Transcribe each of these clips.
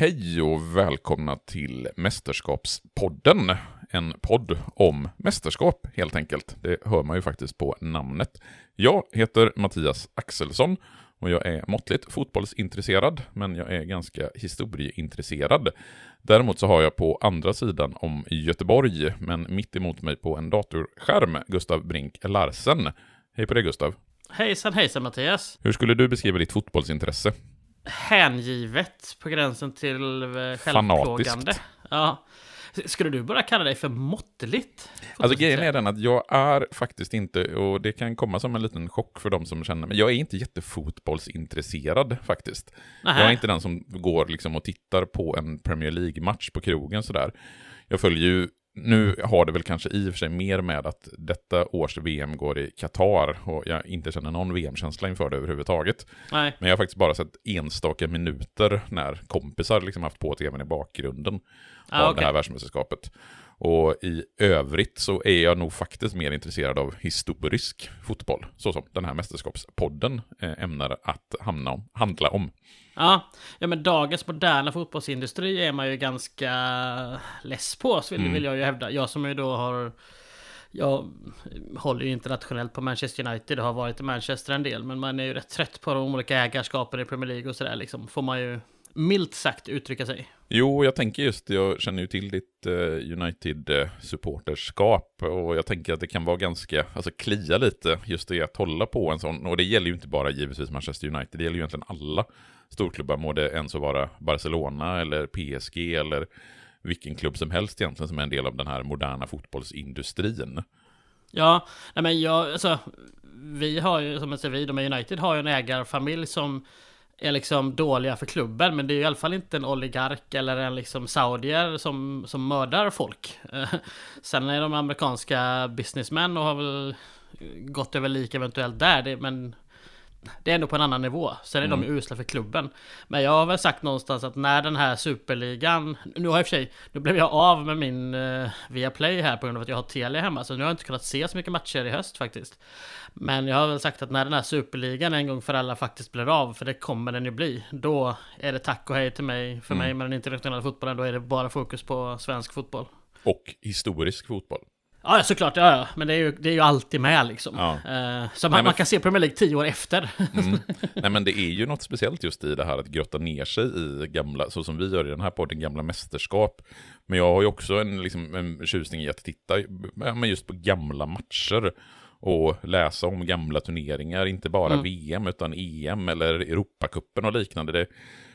Hej och välkomna till Mästerskapspodden. En podd om mästerskap helt enkelt. Det hör man ju faktiskt på namnet. Jag heter Mattias Axelsson och jag är måttligt fotbollsintresserad, men jag är ganska historieintresserad. Däremot så har jag på andra sidan om Göteborg, men mitt emot mig på en datorskärm, Gustav Brink Larsen. Hej på dig Gustav. Hejsan hejsan Mattias. Hur skulle du beskriva ditt fotbollsintresse? Hängivet på gränsen till eh, självplågande. Ja. Skulle du bara kalla dig för måttligt? Alltså grejen är den att jag är faktiskt inte, och det kan komma som en liten chock för de som känner mig, jag är inte jättefotbollsintresserad faktiskt. Nähä. Jag är inte den som går liksom och tittar på en Premier League-match på krogen sådär. Jag följer ju, nu har det väl kanske i och för sig mer med att detta års VM går i Qatar och jag inte känner någon VM-känsla inför det överhuvudtaget. Nej. Men jag har faktiskt bara sett enstaka minuter när kompisar liksom haft på tvn i bakgrunden Ah, av okej. det här världsmästerskapet. Och i övrigt så är jag nog faktiskt mer intresserad av historisk fotboll, så som den här mästerskapspodden eh, ämnar att hamna om, handla om. Ja. ja, men dagens moderna fotbollsindustri är man ju ganska less på, vill, Mm. vill jag ju hävda. Jag som ju då har... Jag håller ju internationellt på Manchester United och har varit i Manchester en del, men man är ju rätt trött på de olika ägarskapen i Premier League och sådär liksom. Får man ju milt sagt uttrycka sig. Jo, jag tänker just, jag känner ju till ditt eh, United-supporterskap och jag tänker att det kan vara ganska, alltså klia lite just det att hålla på en sån, och det gäller ju inte bara givetvis Manchester United, det gäller ju egentligen alla storklubbar, må det ens så vara Barcelona eller PSG eller vilken klubb som helst egentligen som är en del av den här moderna fotbollsindustrin. Ja, nej men jag, alltså, vi har ju, som jag säger, vi, de är United har ju en ägarfamilj som är liksom dåliga för klubben, men det är ju i alla fall inte en oligark eller en liksom saudier som, som mördar folk. Sen är de amerikanska businessmän och har väl gått över lik eventuellt där, det, men det är ändå på en annan nivå. Sen är de ju usla för klubben. Men jag har väl sagt någonstans att när den här superligan... Nu har jag i och för sig... Nu blev jag av med min uh, Viaplay här på grund av att jag har Telia hemma. Så nu har jag inte kunnat se så mycket matcher i höst faktiskt. Men jag har väl sagt att när den här superligan en gång för alla faktiskt blir av, för det kommer den ju bli. Då är det tack och hej till mig, för mig med den internationella fotbollen. Då är det bara fokus på svensk fotboll. Och historisk fotboll. Ja, såklart. Ja, ja. Men det är ju, det är ju alltid med liksom. Ja. Eh, så man, men- man kan se Premier League tio år efter. Mm. Nej men det är ju något speciellt just i det här att grotta ner sig i gamla, så som vi gör i den här podden, gamla mästerskap. Men jag har ju också en, liksom, en tjusning i att titta men just på gamla matcher och läsa om gamla turneringar, inte bara Mm. VM utan EM eller Europacupen och liknande. Det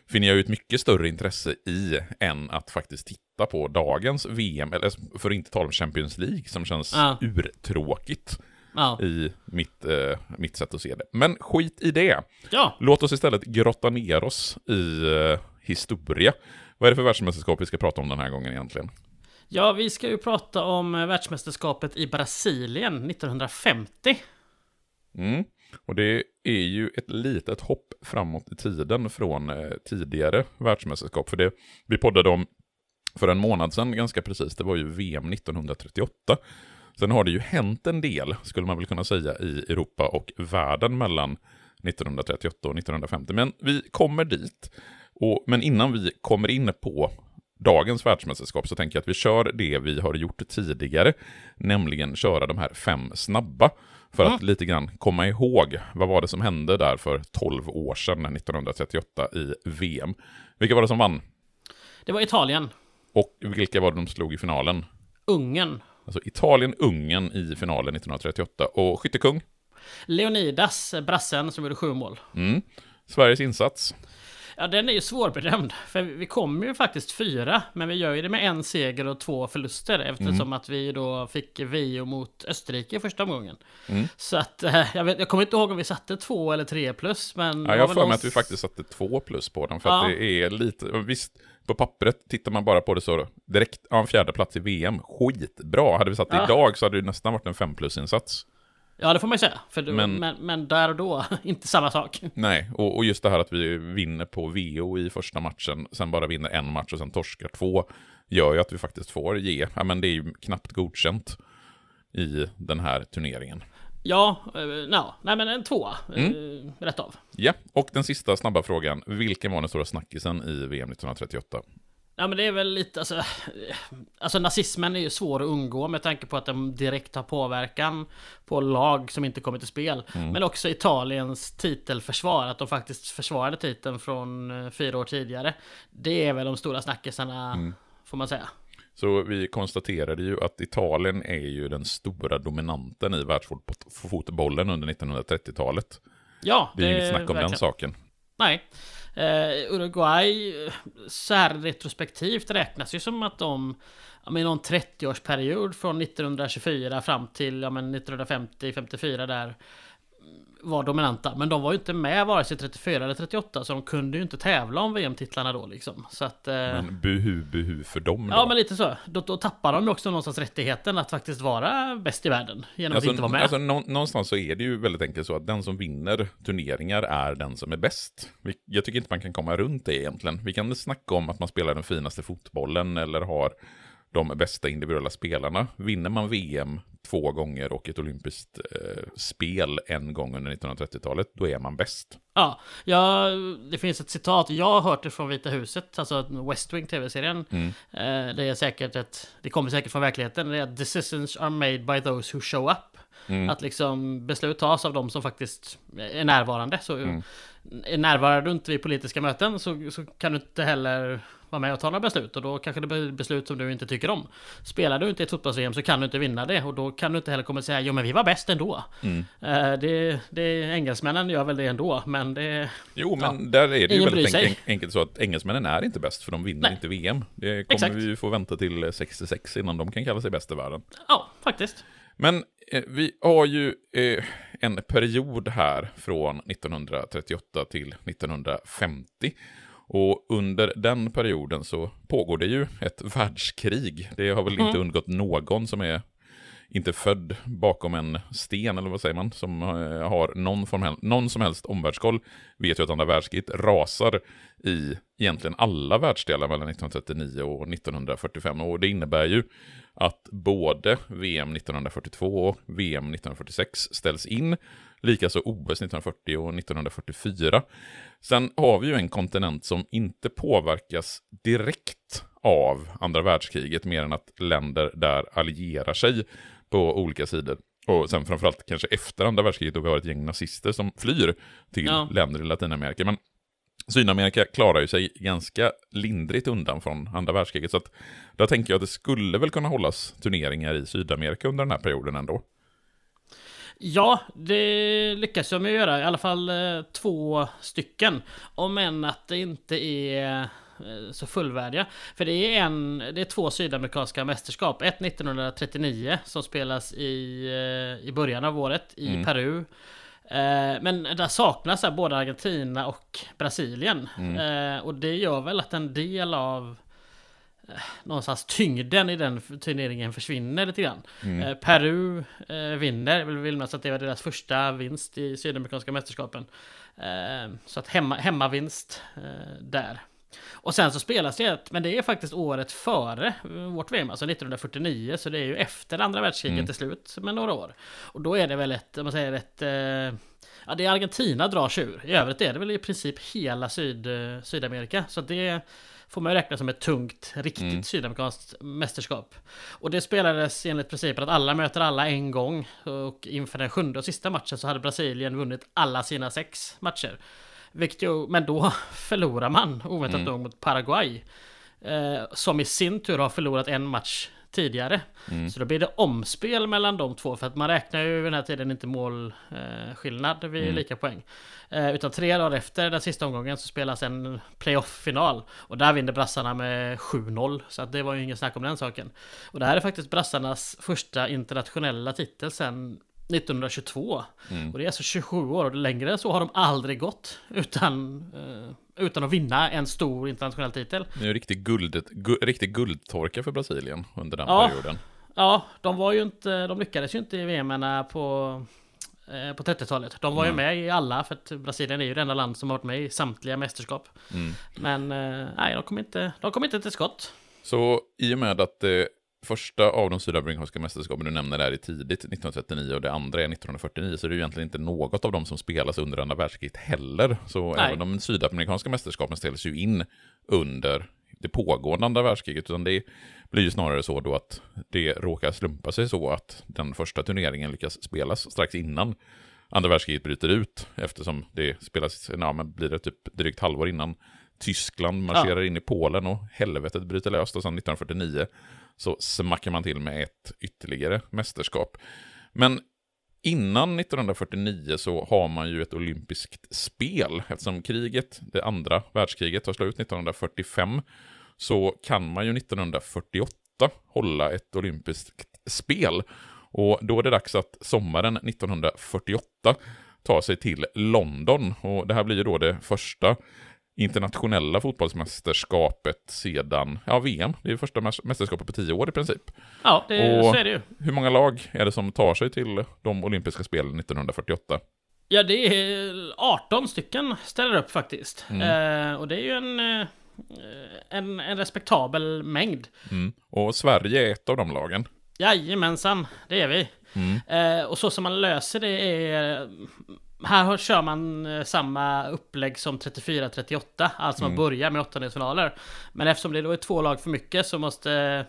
finner jag ju ett mycket större intresse i än att faktiskt titta på dagens VM, eller för att inte tala om Champions League som känns Ja. urtråkigt ja. i mitt, eh, mitt sätt att se det. Men skit i det. ja. Låt oss istället grotta ner oss i eh, historia. Vad är det för världsmästerskap vi ska prata om den här gången egentligen? Ja, vi ska ju prata om eh, världsmästerskapet i Brasilien 1950. Mm. Och det är ju ett litet hopp framåt i tiden från eh, tidigare världsmästerskap. För det vi poddade om för en månad sedan ganska precis, det var ju VM 1938. Sen har det ju hänt en del, skulle man väl kunna säga, i Europa och världen mellan 1938 och 1950. Men vi kommer dit. Och, men innan vi kommer in på dagens världsmästerskap så tänker jag att vi kör det vi har gjort tidigare, nämligen köra de här fem snabba. För att lite grann komma ihåg, vad var det som hände där för 12 år sedan, 1938 i VM? Vilka var det som vann? Det var Italien, Och vilka var det de slog i finalen? Ungern, Alltså Italien-Ungern i finalen 1938. Och skyttekung? Leonidas, brassen som gjorde sju mål. Mm. Sveriges insats? Ja, den är ju svårbedömd. För vi kommer ju faktiskt fyra, men vi gör ju det med en seger och två förluster eftersom Mm. att vi då fick VO mot Österrike i första omgången. Mm. Så att eh, jag, vet, jag kommer inte ihåg om vi satte två eller tre plus, men... Ja, jag har för mig att vi faktiskt satte två plus på den. För att Ja. det är lite, visst, på pappret tittar man bara på det så direkt, ja, en fjärde plats i VM, skitbra. Hade vi satt det Ja. idag så hade det nästan varit en fem plus-insats. Ja, det får man ju säga. För Men- men... Men, där och då, inte samma sak. Nej, och, och just det här att vi vinner på VO i första matchen, sen bara vinner en match och sen torskar två, gör ju att vi faktiskt får ge, ja men det är ju knappt godkänt i den här turneringen. Ja, eh, no, nej men en tvåa. Mm. rätt av. Ja, och den sista snabba frågan. Vilken var den stora snackisen i VM 1938? Ja men det är väl lite, alltså, alltså nazismen är ju svår att undgå med tanke på att den direkt har påverkan på lag som inte kommer till spel. Mm. Men också Italiens titelförsvar, att de faktiskt försvarade titeln från eh, fyra år tidigare. Det är väl de stora snackisarna, mm. får man säga. Så vi konstaterade ju att Italien är ju den stora dominanten i världsfotbollen under 1930-talet. Ja, det är det inget snack om verkligen. den saken. Nej. Eh, Uruguay, eh, så här retrospektivt räknas ju som att de ja, med någon 30-årsperiod från 1924 fram till ja, 1950-54 där var dominanta. Men de var ju inte med vare sig 34 eller 38 så de kunde ju inte tävla om VM-titlarna då liksom. Så att... Eh... Men buhu, buhu för dem då? Ja men lite så. Då, då tappar de också någonstans rättigheten att faktiskt vara bäst i världen. Genom alltså, att inte vara med. Alltså någonstans så är det ju väldigt enkelt så att den som vinner turneringar är den som är bäst. Jag tycker inte man kan komma runt det egentligen. Vi kan snacka om att man spelar den finaste fotbollen eller har de bästa individuella spelarna. Vinner man VM två gånger och ett olympiskt eh, spel en gång under 1930-talet, då är man bäst. Ja, ja, det finns ett citat, jag har hört det från Vita huset, alltså West Wing tv-serien. Mm. Eh, det är säkert ett, det kommer säkert från verkligheten, det är att decisions are made by those who show up. Mm. Att liksom beslut tas av de som faktiskt är närvarande. Så mm. Närvarar du inte vid politiska möten så, så kan du inte heller vara med och ta några beslut och då kanske det blir beslut som du inte tycker om. Spelar du inte i ett fotbolls så kan du inte vinna det och då kan du inte heller komma och säga jo men vi var bäst ändå. Mm. Uh, det, det, engelsmännen gör väl det ändå men det... Jo men ja, där är det ju väldigt enk enkelt så att engelsmännen är inte bäst för de vinner Nej. inte VM. Det kommer Exakt. vi ju få vänta till 66 innan de kan kalla sig bäst i världen. Ja, faktiskt. Men eh, vi har ju eh, en period här från 1938 till 1950 och under den perioden så pågår det ju ett världskrig. Det har väl mm. inte undgått någon som är inte född bakom en sten, eller vad säger man, som eh, har någon, formell, någon som helst omvärldskoll, vet ju att andra världskriget rasar i egentligen alla världsdelar mellan 1939 och 1945. Och det innebär ju att både VM 1942 och VM 1946 ställs in, likaså OS 1940 och 1944. Sen har vi ju en kontinent som inte påverkas direkt av andra världskriget, mer än att länder där allierar sig på olika sidor. Och sen framförallt kanske efter andra världskriget då vi har ett gäng nazister som flyr till ja. länder i Latinamerika. Men Sydamerika klarar ju sig ganska lindrigt undan från andra världskriget. Så att då tänker jag att det skulle väl kunna hållas turneringar i Sydamerika under den här perioden ändå. Ja, det lyckas de göra. I alla fall eh, två stycken. Om än att det inte är eh, så fullvärdiga. För det är, en, det är två sydamerikanska mästerskap. Ett 1939 som spelas i, eh, i början av året i mm. Peru. Men där saknas både Argentina och Brasilien. Mm. Och det gör väl att en del av någonstans tyngden i den turneringen försvinner lite grann. Mm. Eh, Peru eh, vinner, vill minnas att det var deras första vinst i Sydamerikanska mästerskapen. Eh, så att hemma, hemmavinst eh, där. Och sen så spelas det ett, men det är faktiskt året före vårt VM, alltså 1949, så det är ju efter andra världskriget mm. till slut med några år. Och då är det väl ett, om man säger ett eh, Ja, det är Argentina drar sig ur. I övrigt är det väl i princip hela Syd, eh, Sydamerika. Så det får man räkna som ett tungt, riktigt mm. sydamerikanskt mästerskap. Och det spelades enligt principen att alla möter alla en gång. Och inför den sjunde och sista matchen så hade Brasilien vunnit alla sina sex matcher. Vilket men då förlorar man oväntat mm. nog mot Paraguay. Eh, som i sin tur har förlorat en match tidigare. Mm. Så då blir det omspel mellan de två. För att man räknar ju vid den här tiden inte målskillnad eh, vid mm. lika poäng. Eh, utan tre dagar efter den sista omgången så spelas en playoff-final. Och där vinner brassarna med 7-0. Så att det var ju inget snack om den saken. Och det här är faktiskt brassarnas första internationella titel sen 1922. Mm. Och det är alltså 27 år och längre än så har de aldrig gått utan, eh, utan att vinna en stor internationell titel. Det är en riktig, guld, gu, riktig guldtorka för Brasilien under den ja, perioden. Ja, de var ju inte, de lyckades ju inte i VM på, eh, på 30-talet. De var mm. ju med i alla, för att Brasilien är ju det enda land som har varit med i samtliga mästerskap. Mm. Men eh, nej, de kom, inte, de kom inte till skott. Så i och med att det första av de sydamerikanska mästerskapen du nämner är tidigt 1939 och det andra är 1949, så det är ju egentligen inte något av dem som spelas under andra världskriget heller. Så Nej. även de sydamerikanska mästerskapen ställs ju in under det pågående andra världskriget, utan det blir ju snarare så då att det råkar slumpa sig så att den första turneringen lyckas spelas strax innan andra världskriget bryter ut, eftersom det spelas, ja men blir det typ drygt halvår innan Tyskland marscherar in i Polen och helvetet bryter löst och sen 1949 så smackar man till med ett ytterligare mästerskap. Men innan 1949 så har man ju ett olympiskt spel. Eftersom kriget, det andra världskriget, tar slut 1945 så kan man ju 1948 hålla ett olympiskt spel. Och då är det dags att sommaren 1948 ta sig till London. Och det här blir ju då det första internationella fotbollsmästerskapet sedan, ja VM, det är första mäs- mästerskapet på tio år i princip. Ja, det, Och- så är det ju. Hur många lag är det som tar sig till de olympiska spelen 1948? Ja, det är 18 stycken ställer upp faktiskt. Mm. Eh, och det är ju en, eh, en, en respektabel mängd. Mm. Och Sverige är ett av de lagen. Jajamensan, det är vi. Mm. Eh, och så som man löser det är... Här kör man eh, samma upplägg som 34-38, alltså man börjar med åttondelsfinaler. Men eftersom det då är två lag för mycket så måste eh,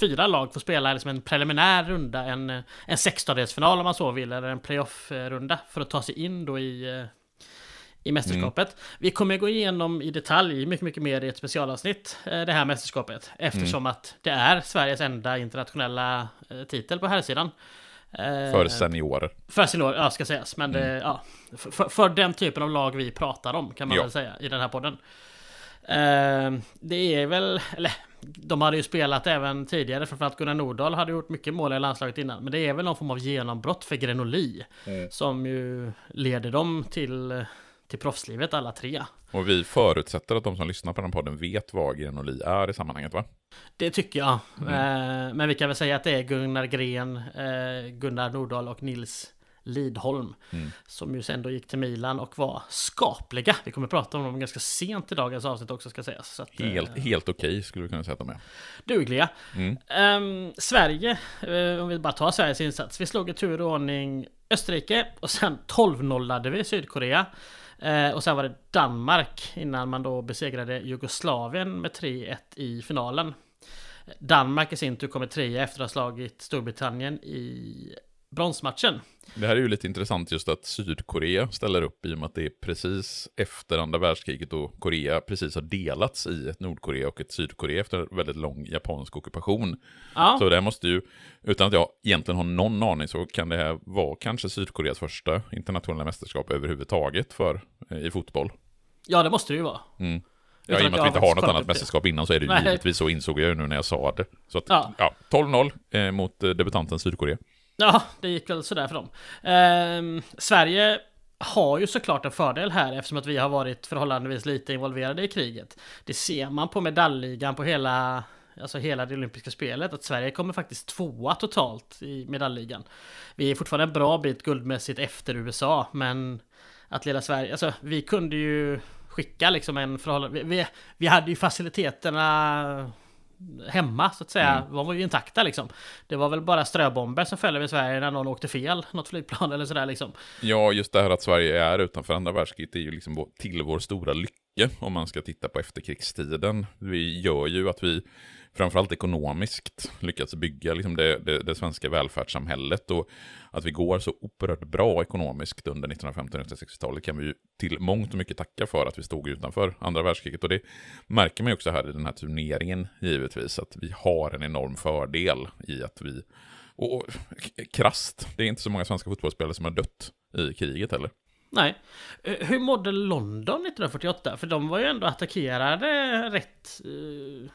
fyra lag få spela liksom en preliminär runda, en, eh, en sextondelsfinal om man så vill, eller en playoff-runda för att ta sig in då i, i mästerskapet. Vi kommer gå igenom i detalj mycket, mycket mer i ett specialavsnitt det här mästerskapet. Eftersom att det är Sveriges enda internationella titel på här sidan. Eh, För seniorer. för senior, ja ska sägas. Men det, ja, för, för, den typen av lag vi pratar om kan man Ja. väl säga i den här podden. Eh, det är väl, eller de hade ju spelat även tidigare, framförallt Gunnar Nordahl hade gjort mycket mål i landslaget innan. Men det är väl någon form av genombrott för Grenoli. Som ju leder dem till, till proffslivet alla tre. Och vi förutsätter att de som lyssnar på den podden vet vad Grenoli är i sammanhanget va? Det tycker jag. Mm. Eh, men vi kan väl säga att det är Gunnar Gren, eh, Gunnar Nordahl och Nils Lidholm. Mm. Som ju sen då gick till Milan och var skapliga. Vi kommer prata om dem ganska sent i dagens avsnitt också ska sägas. Så att, eh, Helt, helt okej skulle vi kunna säga att de är. dugliga. Mm. Ehm, Sverige, eh, om vi bara tar Sveriges insats. Vi slog i tur och ordning Österrike och sen 12-nollade vi Sydkorea. Eh, och sen var det Danmark innan man då besegrade Jugoslavien med 3-1 i finalen. Danmark i sin tur kommer trea efter att ha slagit Storbritannien i bronsmatchen. Det här är ju lite intressant just att Sydkorea ställer upp i och med att det är precis efter andra världskriget och Korea precis har delats i ett Nordkorea och ett Sydkorea efter en väldigt lång japansk ockupation. Ja, Så det här måste ju, utan att jag egentligen har någon aning, så kan det här vara kanske Sydkoreas första internationella mästerskap överhuvudtaget för, eh, i fotboll. ja det måste det ju vara. Mm. Ja, i och med att vi inte har något annat mästerskap innan så är det ju givetvis så insåg jag ju nu när jag sa det. Så att, Ja. ja, 12-0 eh, mot eh, debutanten Sydkorea. Ja, det gick väl sådär för dem. Eh, Sverige har ju såklart en fördel här eftersom att vi har varit förhållandevis lite involverade i kriget. Det ser man på medaljligan på hela, alltså hela det olympiska spelet att Sverige kommer faktiskt tvåa totalt i medaljligan. Vi är fortfarande en bra bit guldmässigt efter USA men att leda Sverige, alltså vi kunde ju skicka liksom en förhållande, vi, vi, vi hade ju faciliteterna hemma så att säga. De var ju intakta liksom. Det var väl bara ströbomber som föll över Sverige när någon åkte fel. Något flygplan eller sådär liksom. Ja, just det här att Sverige är utanför andra världskriget är ju liksom till vår stora lycka om man ska titta på efterkrigstiden. Vi gör ju att vi framförallt ekonomiskt lyckats bygga liksom det, det, det svenska välfärdssamhället och att vi går så oerhört bra ekonomiskt under 1950 och 1960-talet kan vi ju till mångt och mycket tacka för att vi stod utanför andra världskriget och det märker man ju också här i den här turneringen givetvis att vi har en enorm fördel i att vi och och krasst, det är inte så många svenska fotbollsspelare som har dött i kriget heller. Nej. Eh, hur mådde London 1948? För de var ju ändå attackerade rätt... eh,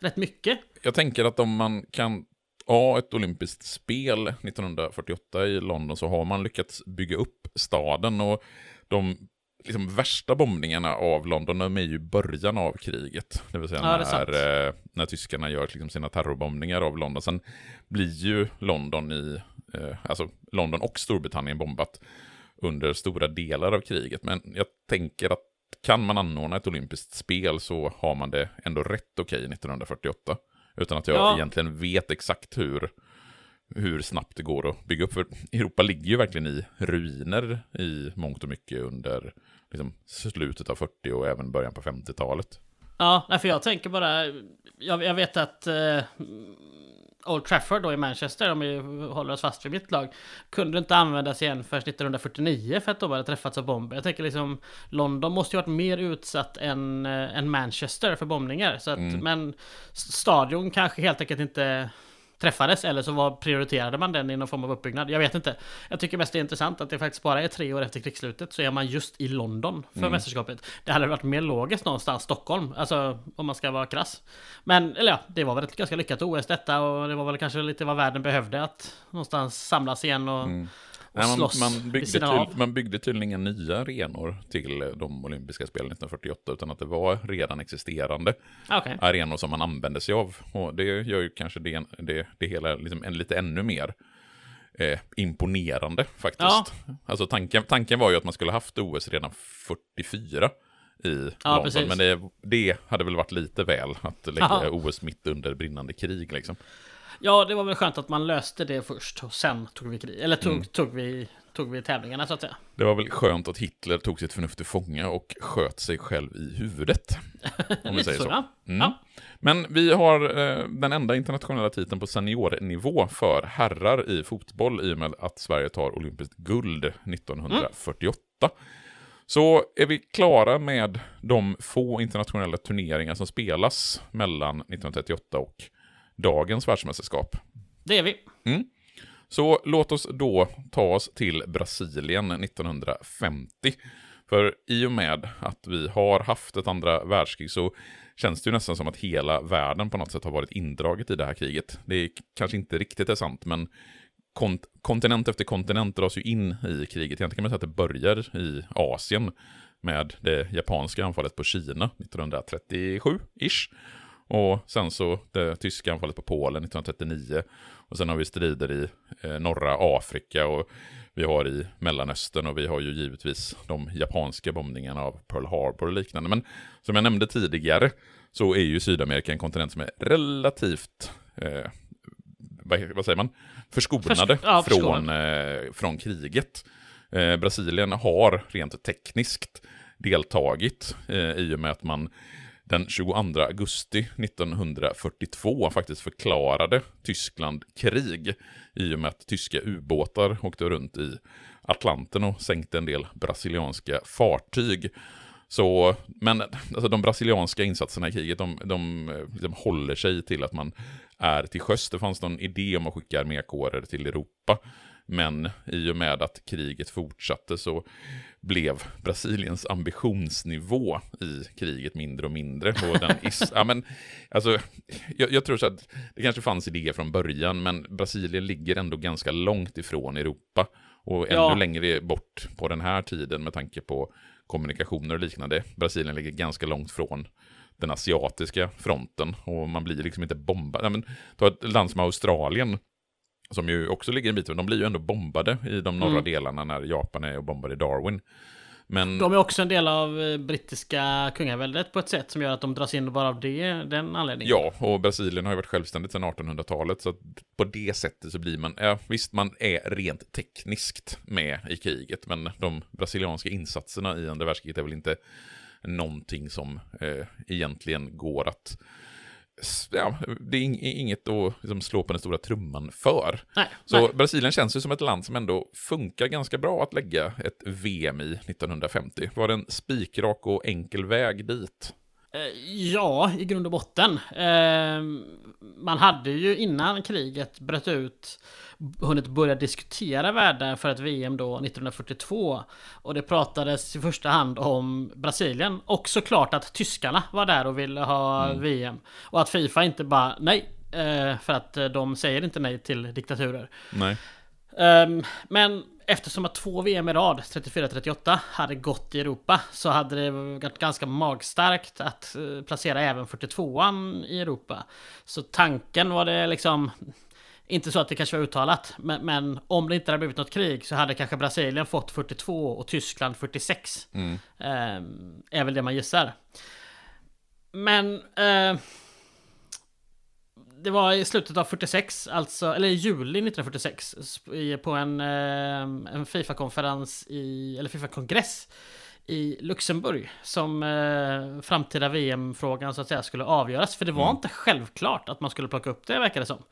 rätt mycket. Jag tänker att om man kan ha ett olympiskt spel 1948 i London så har man lyckats bygga upp staden och de liksom, värsta bombningarna av London de är ju början av kriget. Det vill säga Ja, när, eh, när tyskarna gör liksom, sina terrorbombningar av London. Sen blir ju London i, eh, alltså London och Storbritannien bombat under stora delar av kriget. Men jag tänker att kan man anordna ett olympiskt spel så har man det ändå rätt okej 1948. Utan att jag Ja. egentligen vet exakt hur, hur snabbt det går att bygga upp. För Europa ligger ju verkligen i ruiner i mångt och mycket under liksom, slutet av 40 och även början på 50-talet. Ja, nej, för jag tänker bara... Jag, jag vet att eh, Old Trafford då i Manchester, om vi håller oss fast vid mitt lag, kunde inte användas igen först 1949 för att de hade träffats av bomber. Jag tänker liksom, London måste ju varit mer utsatt än, eh, än Manchester för bombningar. Så att, Men s- stadion kanske helt enkelt inte träffades eller så var, prioriterade man den i någon form av uppbyggnad. Jag vet inte. Jag tycker mest det är intressant att det faktiskt bara är tre år efter krigsslutet så är man just i London för mästerskapet. Det hade varit mer logiskt någonstans Stockholm, alltså om man ska vara krass. Men, eller ja, det var väl ett ganska lyckat OS detta och det var väl kanske lite vad världen behövde att någonstans samlas igen och, och Nej, man, slåss man, byggde av. man byggde tydligen inga nya arenor till de olympiska spelen 1948, utan att det var redan existerande Ah, Okej. arenor som man använde sig av. Och det gör ju kanske det, det, det hela liksom en, lite ännu mer eh, imponerande faktiskt. Ja. Alltså tanken, tanken var ju att man skulle haft OS redan 44 i Ja, London, precis. men det, det hade väl varit lite väl att lägga Ja. OS mitt under brinnande krig liksom. Ja, det var väl skönt att man löste det först och sen tog vi krig. Eller tog, Mm. tog, vi, tog vi tävlingarna så att säga. Det var väl skönt att Hitler tog sitt förnuft till fånga och sköt sig själv i huvudet. Om vi säger så. ja. Mm. Ja. Men vi har eh, den enda internationella titeln på seniornivå för herrar i fotboll i och med att Sverige tar olympiskt guld 1948. Så är vi klara med de få internationella turneringar som spelas mellan 1938 och dagens världsmästerskap. Det är vi. Så låt oss då ta oss till Brasilien 1950. För i och med att vi har haft ett andra världskrig så känns det ju nästan som att hela världen på något sätt har varit indraget i det här kriget. Det är kanske inte riktigt är sant, men kont kontinent efter kontinent dras ju in i kriget. Egentligen kan man säga att det börjar i Asien med det japanska anfallet på Kina 1937-ish. Och sen så det tyska anfallet på Polen 1939. Och sen har vi strider i eh, norra Afrika och vi har i Mellanöstern och vi har ju givetvis de japanska bombningarna av Pearl Harbor och liknande. Men som jag nämnde tidigare så är ju Sydamerika en kontinent som är relativt, eh, vad, säger man, förskonade Försk- ja, från, eh, från kriget. Eh, Brasilien har rent tekniskt deltagit eh, i och med att man den 22 augusti 1942 faktiskt förklarade Tyskland krig i och med att tyska ubåtar åkte runt i Atlanten och sänkte en del brasilianska fartyg. Så, men alltså, de brasilianska insatserna i kriget, de, de, eh, liksom håller sig till att man är till sjöss. Det fanns någon idé om att skicka armékårer till Europa. Men i och med att kriget fortsatte så blev Brasiliens ambitionsnivå i kriget mindre och mindre. Och den is- ja, men, alltså, jag, jag tror så att det kanske fanns idéer från början, men Brasilien ligger ändå ganska långt ifrån Europa. Och ännu Ja. längre bort på den här tiden med tanke på kommunikationer och liknande. Brasilien ligger ganska långt från den asiatiska fronten och man blir liksom inte bombad. Nej, men, ta ett land som Australien, som ju också ligger en bit, de blir ju ändå bombade i de norra Mm. delarna när Japan är och bombar i Darwin. Men De är också en del av eh, brittiska kungaväldet på ett sätt som gör att de dras in bara av det, den anledningen. ja, och Brasilien har ju varit självständigt sedan 1800-talet, så på det sättet så blir man, ja visst man är rent tekniskt med i kriget, men de brasilianska insatserna i andra världskriget är väl inte någonting som eh, egentligen går att Ja, det är ing- inget att liksom slå på den stora trumman för. Nej, Så nej. Brasilien känns ju som ett land som ändå funkar ganska bra att lägga ett VM i 1950. Var det en spikrak och enkel väg dit? Eh, Ja, i grund och botten. Eh, Man hade ju innan kriget bröt ut hunnit börja diskutera världar för ett VM då 1942. Och det pratades i första hand om Brasilien. Och såklart att tyskarna var där och ville ha VM. Och att Fifa inte bara nej. eh, För att eh, de säger inte nej till diktaturer. Nej. Ehm, men eftersom att två VM i rad, 34-38, hade gått i Europa så hade det varit ganska magstarkt att eh, placera även 42an i Europa. Så tanken var det liksom inte så att det kanske var uttalat, men, men om det inte hade blivit något krig så hade kanske Brasilien fått 42 och Tyskland 46. Mm. Ehm, är väl det man gissar. Men eh, det var i slutet av 46, alltså, eller i juli 1946, sp- på en, eh, en Fifa-konferens i, eller Fifa-kongress i Luxemburg som eh, framtida VM-frågan så att säga skulle avgöras. För det var inte självklart att man skulle plocka upp det verkar det som.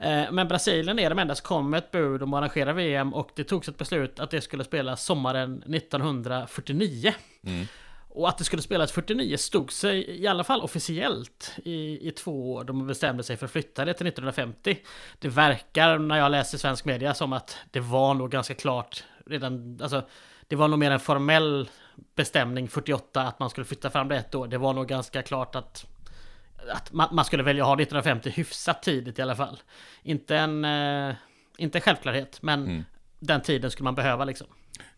Eh, men Brasilien är de enda som kom med ett bud om att arrangera VM och det togs ett beslut att det skulle spelas sommaren 1949. Och att det skulle spelas 49 stod sig i alla fall officiellt i, i två år. De bestämde sig för att flytta det till 1950. Det verkar när jag läser svensk media som att det var nog ganska klart redan, alltså det var nog mer en formell bestämning 48 att man skulle flytta fram det ett år. Det var nog ganska klart att att man, man skulle välja att ha 1950 hyfsat tidigt i alla fall. Inte en, eh, inte en självklarhet, men den tiden skulle man behöva liksom.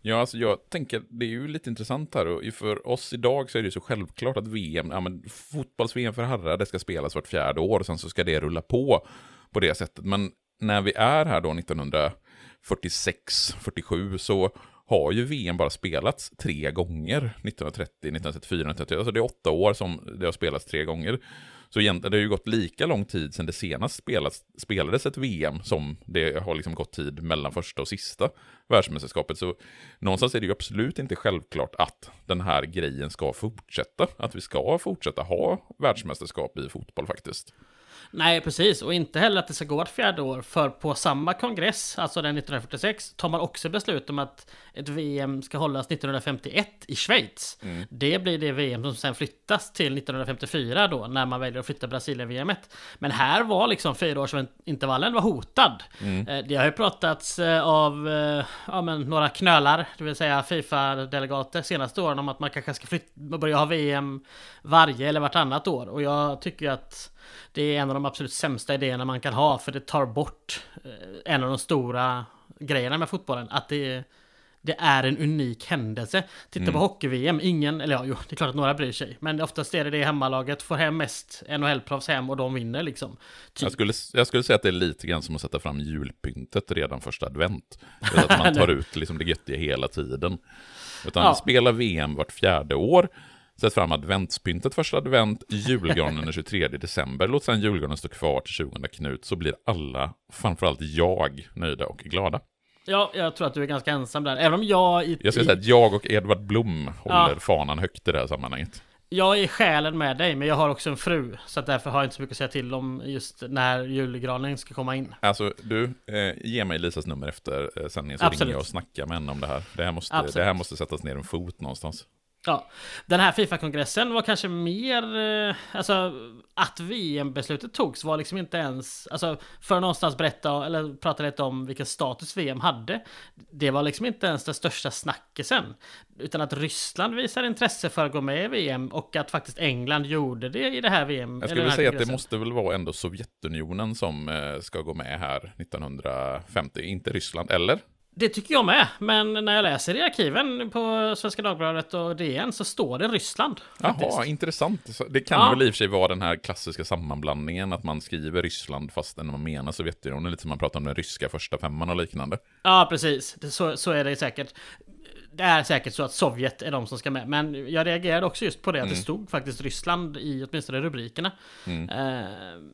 Ja, alltså jag tänker, det är ju lite intressant här och för oss idag så är det ju så självklart att VM, ja men fotbolls-VM för herrar, det ska spelas vart fjärde år och sen så ska det rulla på på det sättet. Men när vi är här då 1946, 47 så har ju VM bara spelats tre gånger, 1930, 1934, 1930, alltså det är åtta år som det har spelats tre gånger. Så egentligen, det har ju gått lika lång tid sedan det senast spelats, spelades ett VM som det har liksom gått tid mellan första och sista världsmästerskapet. Så någonstans är det ju absolut inte självklart att den här grejen ska fortsätta. Att vi ska fortsätta ha världsmästerskap i fotboll faktiskt. Nej, precis. Och inte heller att det ska gå ett fjärde år. För på samma kongress, alltså den 1946, tar man också beslut om att ett VM ska hållas 1951 i Schweiz. Det blir det VM som sen flyttas till 1954 då, när man väljer att flytta Brasilien-VMet. Men här var liksom fyraårsintervallen var hotad. Eh, Det har ju pratats eh, av eh, ja, men några knölar, det vill säga Fifa-delegater senaste åren om att man kanske ska flytta, börja ha VM varje eller vartannat år. Och jag tycker att det är en av de absolut sämsta idéerna man kan ha för det tar bort eh, en av de stora grejerna med fotbollen. Att det, det är en unik händelse. Titta på hockey-VM, ingen, eller ja, jo, det är klart att några bryr sig. Men oftast är det det hemmalaget får hem mest NHL-proffs hem och de vinner liksom. Typ. Jag skulle, jag skulle säga att det är lite grann som att sätta fram julpyntet redan första advent. Att man tar ut liksom det göttiga hela tiden. Utan Ja. spela VM vart fjärde år. Sätt fram adventspyntet första advent, julgranen den 23 december. Låt sedan julgranen stå kvar till 20 Knut så blir alla, framförallt jag, nöjda och glada. Ja, jag tror att du är ganska ensam där. Även om jag i, Jag i, säga att jag och Edvard Blom håller Ja. fanan högt i det här sammanhanget. jag är själen med dig, men jag har också en fru. Så att därför har jag inte så mycket att säga till om just när julgranen ska komma in. Alltså, du, eh, ge mig Lisas nummer efter eh, sändningen så Absolut. ringer jag och snackar med henne om det här. Det här, måste, Absolut. det här måste sättas ner en fot någonstans. Ja, den här Fifa-kongressen var kanske mer, eh, alltså att VM-beslutet togs var liksom inte ens, alltså för någonstans berätta eller prata lite om vilken status VM hade. Det var liksom inte ens den största snackisen. Utan att Ryssland visar intresse för att gå med i VM och att faktiskt England gjorde det i det här VM. Jag skulle säga att det måste väl vara ändå Sovjetunionen som eh, ska gå med här 1950, inte Ryssland, eller? Det tycker jag med, men när jag läser i arkiven på Svenska Dagbladet och DN så står det Ryssland. faktiskt. Jaha, intressant. Så Det kan Ja. väl i och för sig vara den här klassiska sammanblandningen, att man skriver Ryssland fastän man menar Sovjetunionen, lite som man pratar om den ryska första femman och liknande. Ja, precis. Så, så är det säkert. Det är säkert så att Sovjet är de som ska med. Men jag reagerade också just på det att Mm. det stod faktiskt Ryssland i åtminstone rubrikerna. Eh,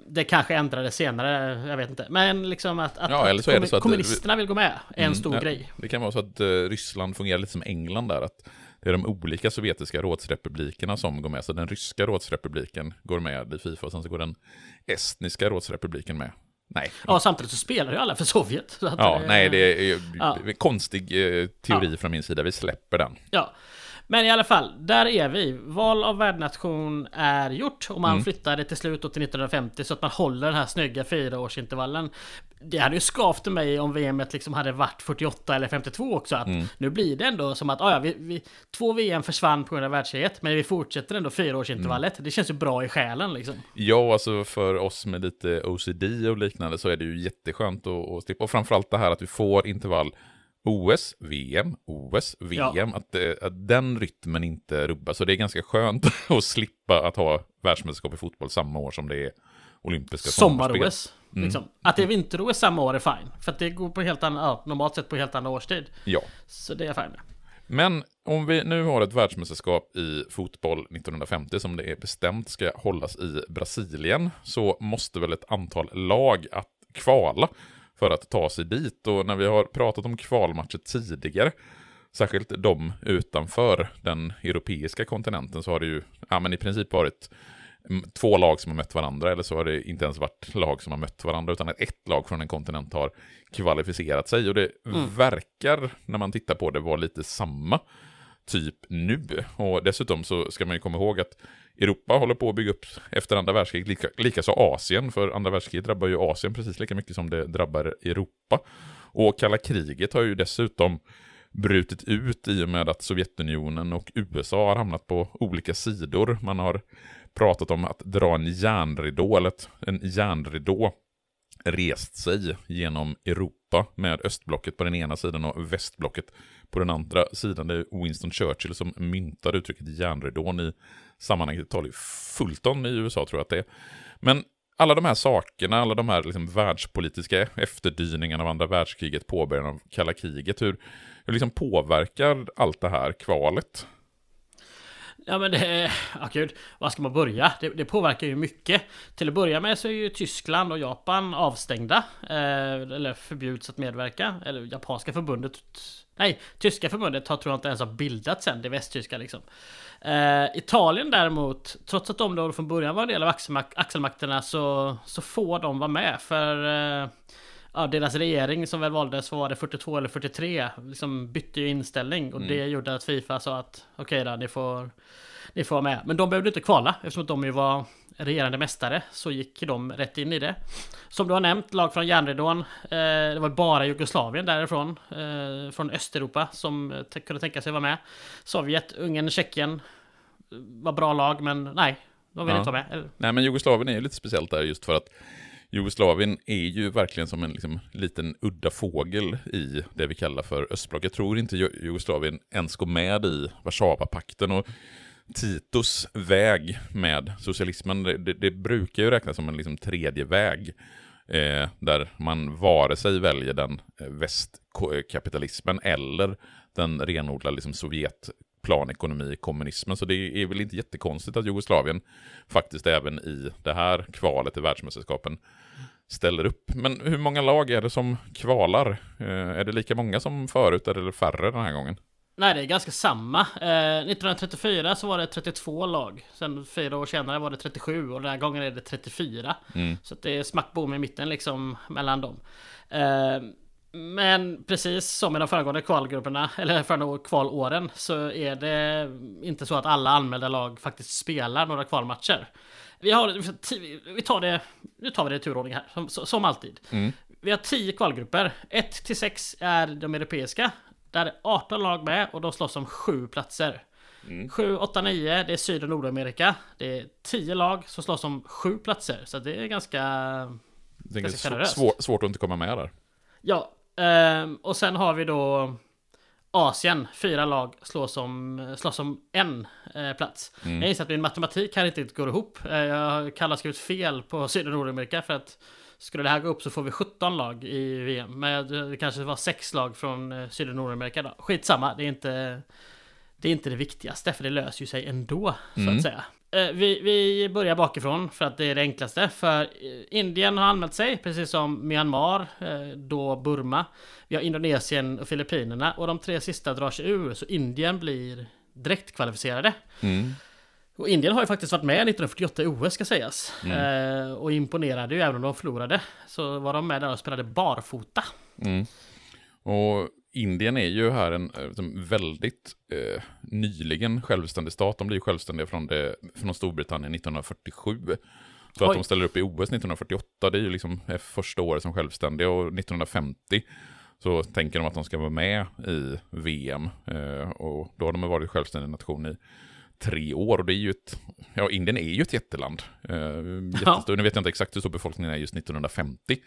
det kanske ändrades senare, jag vet inte. Men liksom att, att, Ja, eller så är det att så att- kommunisterna vill gå med är en stor Mm, Ja, grej. Det kan vara så att eh, Ryssland fungerar lite som England där, att det är de olika sovjetiska rådsrepublikerna som går med. Så den ryska rådsrepubliken går med i Fifa och sen så går den estniska rådsrepubliken med. Nej. Ja, samtidigt så spelar ju alla för Sovjet. Så att Ja, nej, det är, Ja. en konstig eh, teori från min sida. Vi släpper den. Ja. Men i alla fall, där är vi. Val av värdnation är gjort och man Mm. flyttade till slut till 1950 så att man håller den här snygga fyraårsintervallen. Det hade ju skavt mig om VM liksom hade varit 48 eller 52 också. Att Mm. Nu blir det ändå som att ah, ja, vi, vi, två VM försvann på grund av världskriget men vi fortsätter ändå fyraårsintervallet. Mm. Det känns ju bra i själen liksom. Ja, alltså för oss med lite OCD och liknande så är det ju jätteskönt att, att slippa. Och framförallt det här att vi får intervall OS, VM, OS, VM. Att, eh, att den rytmen inte rubbas. Så det är ganska skönt att slippa att ha världsmästerskap i fotboll samma år som det är olympiska. Sommar-OS. Liksom. Att det är vinter-OS samma år är fine. För att det går på helt annan, ja, normalt sett på helt annan årstid. Ja. Så det är jag fine med. Men om vi nu har ett världsmästerskap i fotboll 1950 som det är bestämt ska hållas i Brasilien så måste väl ett antal lag att kvala för att ta sig dit. Och när vi har pratat om kvalmatcher tidigare, särskilt de utanför den europeiska kontinenten, så har det ju ja, men i princip varit två lag som har mött varandra, eller så har det inte ens varit lag som har mött varandra, utan ett lag från en kontinent har kvalificerat sig. Och det mm. verkar, när man tittar på det, vara lite samma typ nu. Och dessutom så ska man ju komma ihåg att Europa håller på att bygga upp efter andra världskriget, lika, likaså Asien, för andra världskriget drabbar ju Asien precis lika mycket som det drabbar Europa. Och kalla kriget har ju dessutom brutit ut i och med att Sovjetunionen och USA har hamnat på olika sidor. Man har pratat om att dra en järnridå, eller en järnridå rest sig genom Europa med östblocket på den ena sidan och västblocket på den andra sidan. Det är Winston Churchill som myntade uttrycket järnridån i sammanhanget. Det talar ju Fulton i USA tror jag att det är. Men alla de här sakerna, alla de här liksom världspolitiska efterdyningarna av andra världskriget, påbörjan av kalla kriget, hur, hur liksom påverkar allt det här kvalet? Ja men det, ja gud, var ska man börja? Det, det, påverkar ju mycket. Till att börja med så är ju Tyskland och Japan avstängda. Eh, eller förbjuds att medverka. Eller japanska förbundet. Nej, tyska förbundet har tror jag inte ens har bildats än, det västtyska liksom. Eh, Italien däremot, trots att de då från början var en del av axelmakterna så, så får de vara med. För eh, ja, deras regering som väl valdes, var det 42 eller 43, liksom bytte ju inställning. Och mm. det gjorde att Fifa sa att okej okay då, ni får, ni får vara med. Men de behövde inte kvala eftersom de ju var regerande mästare. Så gick de rätt in i det. Som du har nämnt, lag från järnridån. Eh, det var bara Jugoslavien därifrån. Eh, från Östeuropa som kunde tänka sig vara med. Sovjet, Ungern, Tjeckien. Var bra lag men nej, de ville ja. inte vara med. Nej men Jugoslavien är ju lite speciellt där just för att Jugoslavien är ju verkligen som en liksom, liten udda fågel i det vi kallar för östblock. Jag tror inte Jugoslavien ens går med i Warszawapakten. Och Titos väg med socialismen, det, det, det brukar ju räknas som en liksom, tredje väg. Eh, där man vare sig väljer den eh, västkapitalismen eller den renodlade liksom, Sovjet planekonomi, kommunismen. Så det är väl inte jättekonstigt att Jugoslavien faktiskt även i det här kvalet i världsmästerskapen ställer upp. Men hur många lag är det som kvalar? Eh, är det lika många som förut eller färre den här gången? Nej, det är ganska samma. Eh, 1934 så var det 32 lag. Sen fyra år senare var det 37 och den här gången är det 34. Mm. Så det är smack bom i mitten liksom mellan dem. Eh, men precis som i de föregående kvalgrupperna, eller föregående kvalåren, så är det inte så att alla anmälda lag faktiskt spelar några kvalmatcher. Vi har, vi tar det, nu tar vi det i turordning här, som, som alltid. Mm. Vi har 10 kvalgrupper, 1 till 6 är de europeiska. Där är 18 lag med och de slåss om 7 platser. Mm. 7, 8, 9 det är Syd och Nordamerika. Det är 10 lag som slåss om 7 platser. Så det är ganska... Det är ganska svår, svårt att inte komma med där. Ja, Um, och sen har vi då Asien, fyra lag slås om, slås om en eh, plats. Mm. Jag inser att min matematik här inte riktigt går ihop. Eh, jag har kallat skrivit fel på Syd och Nordamerika för att skulle det här gå upp så får vi 17 lag i VM. Men det kanske var sex lag från eh, Syd och Nordamerika då. Skitsamma, det är inte det är inte det viktigaste för det löser ju sig ändå mm. så att säga. Eh, vi, vi börjar bakifrån för att det är det enklaste. För eh, Indien har anmält sig, precis som Myanmar, eh, då Burma. Vi har Indonesien och Filippinerna och de tre sista drar sig ur. Så Indien blir direkt kvalificerade. Mm. Och Indien har ju faktiskt varit med 1948 i OS ska sägas. Mm. och imponerade ju även om de förlorade. Så var de med där och spelade barfota. Mm. Och Indien är ju här en liksom, väldigt eh, nyligen självständig stat. De blir självständiga från, det, från Storbritannien 1947. Så Oj. att de ställer upp i OS 1948, det är ju liksom första året som självständiga. Och 1950 så tänker de att de ska vara med i VM. Eh, och då har de varit självständig nation i tre år. Och det är ju ett, ja Indien är ju ett jätteland. Eh. Ja. Nu vet jag inte exakt hur stor befolkningen är just 1950.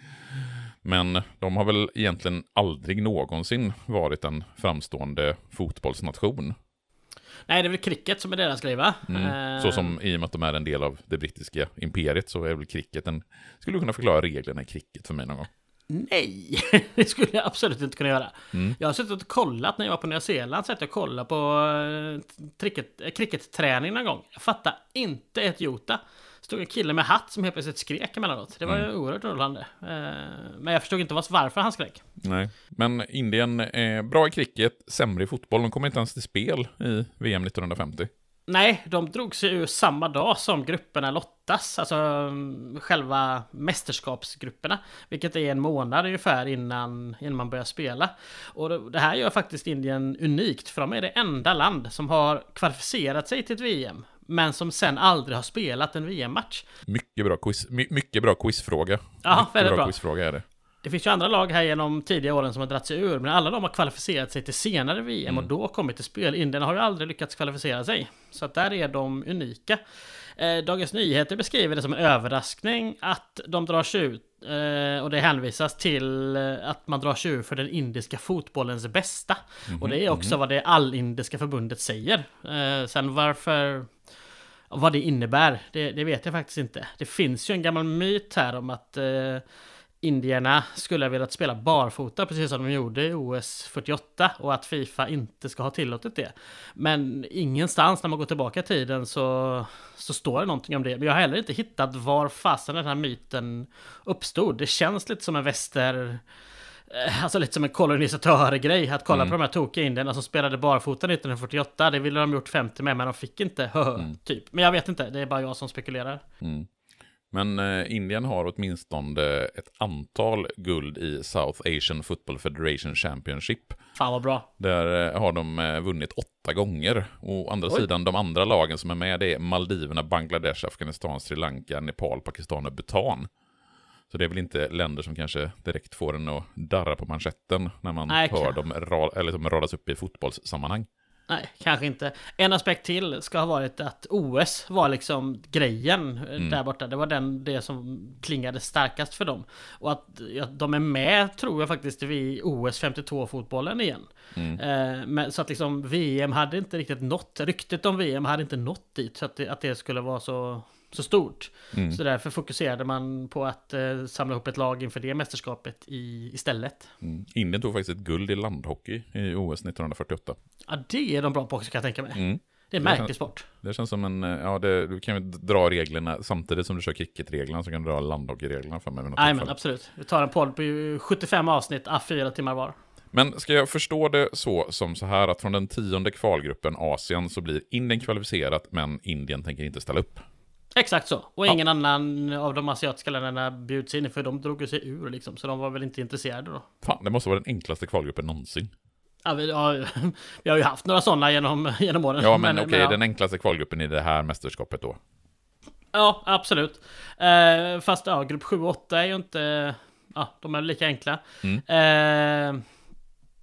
Men de har väl egentligen aldrig någonsin varit en framstående fotbollsnation. Nej, det är väl cricket som är deras grej va? Mm. Så som i och med att de är en del av det brittiska imperiet så är väl cricket en... Skulle du kunna förklara reglerna i cricket för mig någon gång? Nej, det skulle jag absolut inte kunna göra. Mm. Jag har suttit och kollat när jag var på Nya Zeeland, satt jag och kollade på eh, cricket, eh, cricketträning någon gång. Jag fattar inte ett jota. Stod en kille med hatt som helt plötsligt skrek emellanåt. Det var ju oerhört underhållande. Eh, Men jag förstod inte varför han skrek. Nej, men Indien är bra i cricket, sämre i fotboll. De kommer inte ens till spel i VM 1950. Nej, de drog sig ur samma dag som grupperna lottas, alltså mm, själva mästerskapsgrupperna. Vilket är en månad ungefär innan, innan man börjar spela. Och det- det här gör faktiskt Indien unikt, för de är det enda land som har kvalificerat sig till ett VM. Men som sen aldrig har spelat en VM-match. Mycket bra, quiz, my, mycket bra quizfråga. Ja, väldigt bra, bra. quizfråga är det. Det finns ju andra lag här genom tidiga åren som har dragit sig ur, men alla de har kvalificerat sig till senare VM Mm. och då kommit till spel. Indien har ju aldrig lyckats kvalificera sig. Så att där är de unika. Eh, Dagens Nyheter beskriver det som en överraskning att de drar sig ut. Eh, och det hänvisas till eh, att man drar sig ur för den indiska fotbollens bästa. Och det är också vad det allindiska förbundet säger. Eh, sen varför... Vad det innebär, det, det vet jag faktiskt inte. Det finns ju en gammal myt här om att eh, indierna skulle ha velat spela barfota precis som de gjorde i OS 48 och att Fifa inte ska ha tillåtit det. Men ingenstans när man går tillbaka i tiden så, så står det någonting om det. Men jag har heller inte hittat var fasen den här myten uppstod. Det känns lite som en väster eh, Alltså lite som en kolonisatörgrej att kolla på de här tokiga indierna som spelade barfota 1948. Det ville de gjort 50 med men de fick inte. typ. Men jag vet inte, det är bara jag som spekulerar. Mm. Men eh, Indien har åtminstone ett antal guld i South Asian Football Federation Championship. Fan vad bra. Där eh, har de eh, vunnit åtta gånger. Och å andra Oj. sidan, de andra lagen som är med, är Maldiverna, Bangladesh, Afghanistan, Sri Lanka, Nepal, Pakistan och Bhutan. Så det är väl inte länder som kanske direkt får en att darra på manschetten när man Nej, hör dem eller som radas upp i fotbollssammanhang. Nej, kanske inte. En aspekt till ska ha varit att OS var liksom grejen eh, där borta. Det var den, det som klingade starkast för dem. Och att ja, de är med, tror jag faktiskt, vid OS 52-fotbollen igen. Eh, men, så att liksom VM hade inte riktigt nått, ryktet om VM hade inte nått dit. Så att det, att det skulle vara så, så stort. Så därför fokuserade man på att eh, samla ihop ett lag inför det mästerskapet i, istället. Mm. Indien tog faktiskt ett guld i landhockey i OS 1948. Ja, det är de bra på också kan jag tänka mig. Mm. Det är en Det märklig sport. Det känns som en, eh, ja det, du kan ju dra reglerna samtidigt som du kör cricketreglerna så kan du dra landhockeyreglerna för mig. tillfälle. absolut. Vi tar en podd på 75 avsnitt, ah, fyra timmar var. Men ska jag förstå det så som så här att från den tionde kvalgruppen Asien så blir Indien kvalificerat men Indien tänker inte ställa upp. Exakt så. Och ingen annan av de asiatiska länderna bjuds in för de drog sig ur liksom. Så de var väl inte intresserade då. Fan, det måste vara den enklaste kvalgruppen någonsin. Ja, vi, ja, vi har ju haft några sådana genom, genom åren. Ja, men, okej, ja. den enklaste kvalgruppen i det här mästerskapet då. Ja, absolut. Eh, fast ja, grupp 7 och 8 är ju inte... Ja, de är lika enkla. Eh,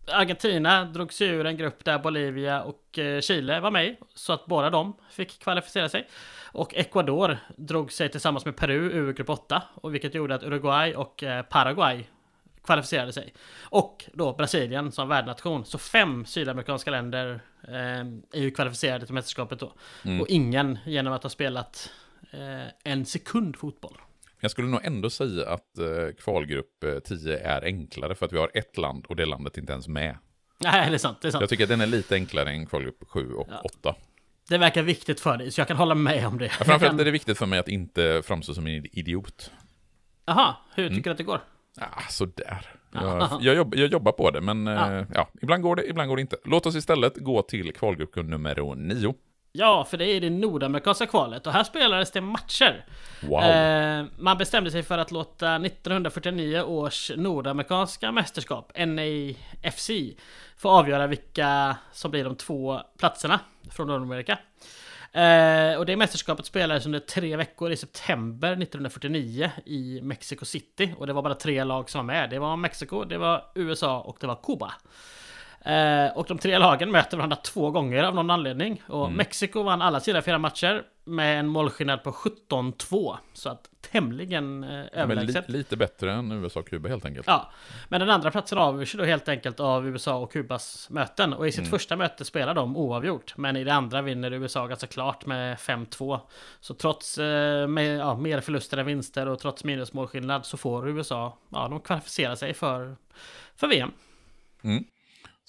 Argentina drog sig ur en grupp där Bolivia och eh, Chile var med. Så att båda de fick kvalificera sig. Och Ecuador drog sig tillsammans med Peru ur grupp 8. Och vilket gjorde att Uruguay och eh, Paraguay kvalificerade sig. Och då Brasilien som värdnation. Så fem sydamerikanska länder eh, är ju kvalificerade till mästerskapet då. Och ingen genom att ha spelat eh, en sekund fotboll. Jag skulle nog ändå säga att eh, kvalgrupp eh, 10 är enklare för att vi har ett land och det landet inte ens med. Nej, det är sant. Det är sant. Jag tycker att den är lite enklare än kvalgrupp 7 och 8. Det verkar viktigt för dig, så jag kan hålla med om det. Ja, framförallt är det viktigt för mig att inte framstå som en idiot. Jaha, hur Mm. tycker du att det går? Ah, sådär. Jag, jag, jobb, jag jobbar på det, men ja. Ja. ja, ibland går det, ibland går det inte. Låt oss istället gå till kvalgrupp nummer 9. Ja, för det är det nordamerikanska kvalet och här spelades det matcher. Wow. Eh, man bestämde sig för att låta 1949 års nordamerikanska mästerskap, NAFC, få avgöra vilka som blir de två platserna från Nordamerika. Eh, och det mästerskapet spelades under tre veckor i september 1949 i Mexico City. Och det var bara tre lag som var med. Det var Mexiko, det var USA och det var Kuba. Eh, och de tre lagen möter varandra två gånger av någon anledning. Och Mexiko vann alla sina fyra matcher med en målskillnad på 17-2. Så att tämligen eh, Men li, överlägset. lite bättre än USA och Kuba helt enkelt. Ja, men den andra platsen avgörs då helt enkelt av USA och Kubas möten. Och i sitt Mm. första möte spelar de oavgjort. Men i det andra vinner USA ganska klart med 5-2. Så trots eh, med, ja, mer förluster än vinster och trots minusmålskillnad så får USA, ja de kvalificerar sig för, för VM.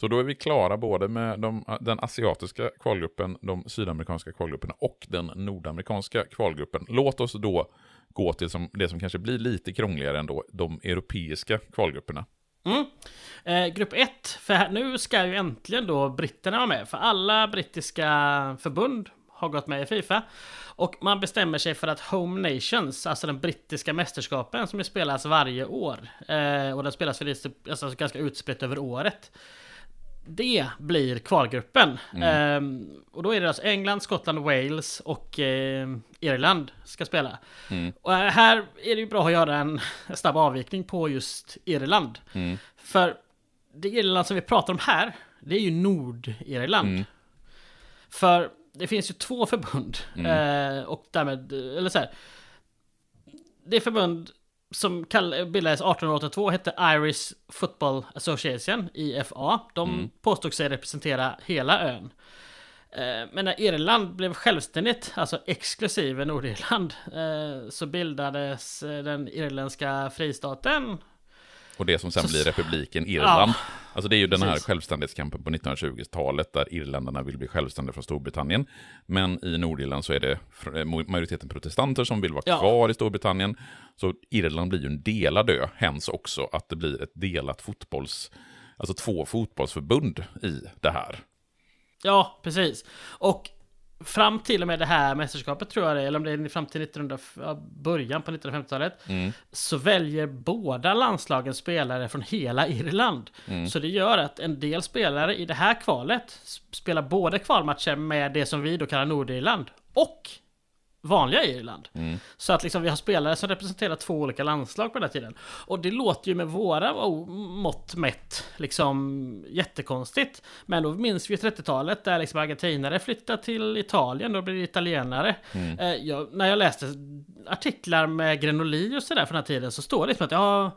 Så då är vi klara både med de, eh, den asiatiska kvalgruppen, de sydamerikanska kvalgrupperna och den nordamerikanska kvalgruppen. Låt oss då gå till som, det som kanske blir lite krångligare ändå, de europeiska kvalgrupperna. Mm. Eh, grupp 1, för här, nu ska ju äntligen då britterna vara med. För alla brittiska förbund har gått med i Fifa. Och man bestämmer sig för att Home Nations, alltså den brittiska mästerskapen som spelas varje år. Eh, och den spelas för alltså, ganska utspritt över året. Det blir kvalgruppen. Ehm, och då är det alltså England, Skottland, Wales och eh, Irland ska spela. Och här är det ju bra att göra en snabb avvikning på just Irland. För det Irland som vi pratar om här, det är ju Nordirland. För det finns ju två förbund. Eh, och därmed, eller så här. Det förbund som bildades 1882 hette Irish Football Association, IFA. De påstod sig representera hela ön. Eh, Men när Irland blev självständigt, alltså exklusive Nordirland, eh, så bildades eh, den irländska fristaten. Och det som sen Så- blir republiken Irland. Ja, alltså det är ju den här precis. självständighetskampen på 1920-talet där irländarna vill bli självständiga från Storbritannien. Men i Nordirland så är det eh, majoriteten protestanter som vill vara Ja. kvar i Storbritannien. Så Irland blir ju en delad ö, hens också att det blir ett delat fotbolls... Alltså två fotbollsförbund i det här. Ja, precis. Och fram till och med det här mästerskapet tror jag det är, eller om det är fram till 1900, ja, början på 1950-talet, så väljer båda landslagen spelare från hela Irland. Så det gör att en del spelare i det här kvalet spelar både kvalmatcher med det som vi då kallar Nordirland och vanliga Irland. Så att liksom vi har spelare som representerar två olika landslag på den här tiden. Och det låter ju med våra mått mätt liksom jättekonstigt. Men då minns vi ju 30-talet där liksom argentinare flyttade till Italien, då blir det italienare. Eh, jag, när jag läste artiklar med Grenoli och sådär från den här tiden så står det liksom att ja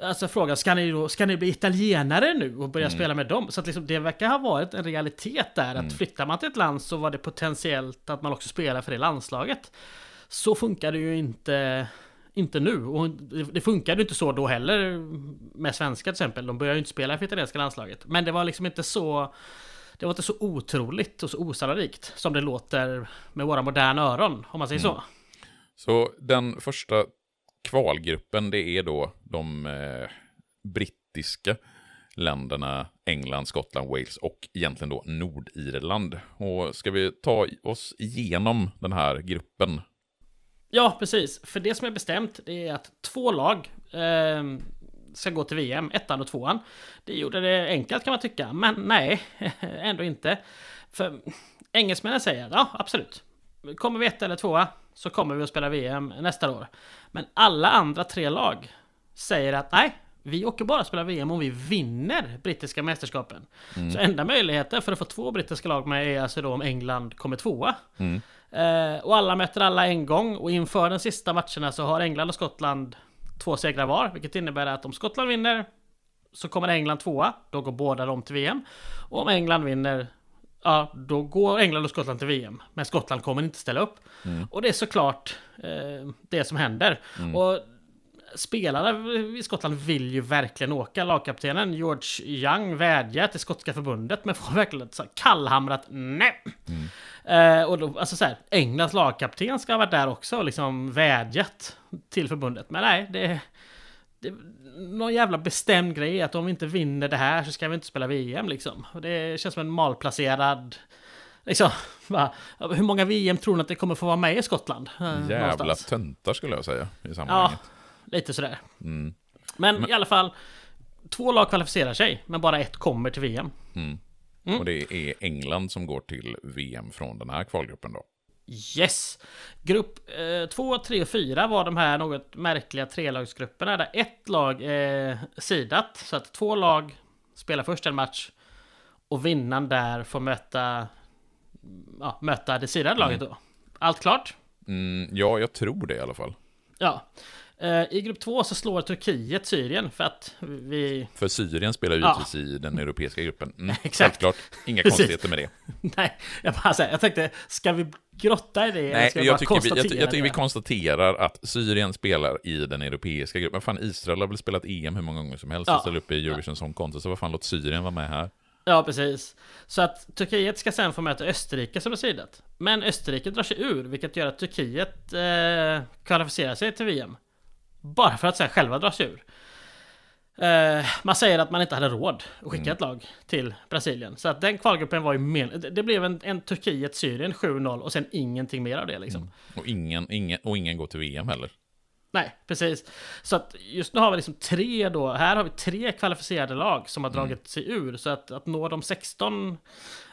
Alltså frågan, ska ni, då, ska ni bli italienare nu och börja spela med dem? Så att liksom, det verkar ha varit en realitet där, att flyttar man till ett land så var det potentiellt att man också spelar för det landslaget. Så funkar det ju inte, inte nu. Och det funkade ju inte så då heller med svenska till exempel. De började ju inte spela för italienska landslaget. Men det var liksom inte så... Det var inte så otroligt och så osannolikt som det låter med våra moderna öron, om man säger så. Så den första kvalgruppen, det är då de eh, brittiska länderna England, Skottland, Wales och egentligen då Nordirland. Och ska vi ta oss igenom den här gruppen? Ja, precis. För det som är bestämt det är att två lag eh, ska gå till VM, ettan och tvåan. Det gjorde det enkelt kan man tycka, men nej, ändå inte. För engelsmännen säger ja, absolut. Kommer vi etta eller tvåa så kommer vi att spela VM nästa år. Men alla andra tre lag säger att nej, vi åker bara spela VM om vi vinner brittiska mästerskapen. Så enda möjligheten för att få två brittiska lag med är alltså då om England kommer tvåa. Eh, och alla möter alla en gång och inför den sista matcherna så har England och Skottland två segrar var. Vilket innebär att om Skottland vinner så kommer England tvåa. Då går båda de till VM. Och om England vinner Ja, då går England och Skottland till VM. Men Skottland kommer inte ställa upp. Och det är såklart eh, det som händer. Och spelarna i Skottland vill ju verkligen åka. Lagkaptenen George Young vädjar till skotska förbundet men får verkligen ett kallhamrat nej. Eh, och då, alltså så här, Englands lagkapten ska ha varit där också och liksom vädjat till förbundet. Men nej, det, det någon jävla bestämd grej att om vi inte vinner det här så ska vi inte spela VM liksom. Och det känns som en malplacerad Liksom, va, hur många VM tror ni att det kommer få vara med i Skottland? Eh, Jävla någonstans? töntar skulle jag säga i Ja, sammanhanget. lite sådär. Mm. Men, i alla fall, två lag kvalificerar sig, men bara ett kommer till VM. Mm. Och det är England som går till VM från den här kvalgruppen då. Yes! Grupp 2, 3 och 4 var de här något märkliga trelagsgrupperna där ett lag är sidat. Så att två lag spelar först en match och vinnaren där får möta, ja, möta det sidade laget då. Allt klart? Mm, ja, jag tror det i alla fall. Ja. Eh, I grupp två så slår Turkiet Syrien för att vi... För Syrien spelar ju Ja. givetvis i den europeiska gruppen. Mm, Exakt. Självklart, inga konstigheter med det. Nej, jag bara säger, jag tänkte, ska vi grotta i det? Nej, jag bara tycker, vi, jag, jag tycker vi konstaterar att Syrien spelar i den europeiska gruppen. Fan, Israel har väl spelat EM hur många gånger som helst Ja. och ställer upp i Eurovision Song Contest, så vad fan, låt Syrien vara med här. Ja, precis. Så att Turkiet ska sen få möta Österrike som är sidat. Men Österrike drar sig ur, vilket gör att Turkiet eh, kvalificerar sig till VM. Bara för att sen själva dra sig ur. Eh, man säger att man inte hade råd att skicka ett lag till Brasilien. Så att den kvalgruppen var ju men... Det blev en, en Turkiet-Syrien 7-0 och sen ingenting mer av det liksom. Och ingen, ingen, och ingen går till VM heller. Nej, precis. Så att just nu har vi liksom tre då, här har vi tre kvalificerade lag som har Mm. dragit sig ur. Så att, att nå de 16,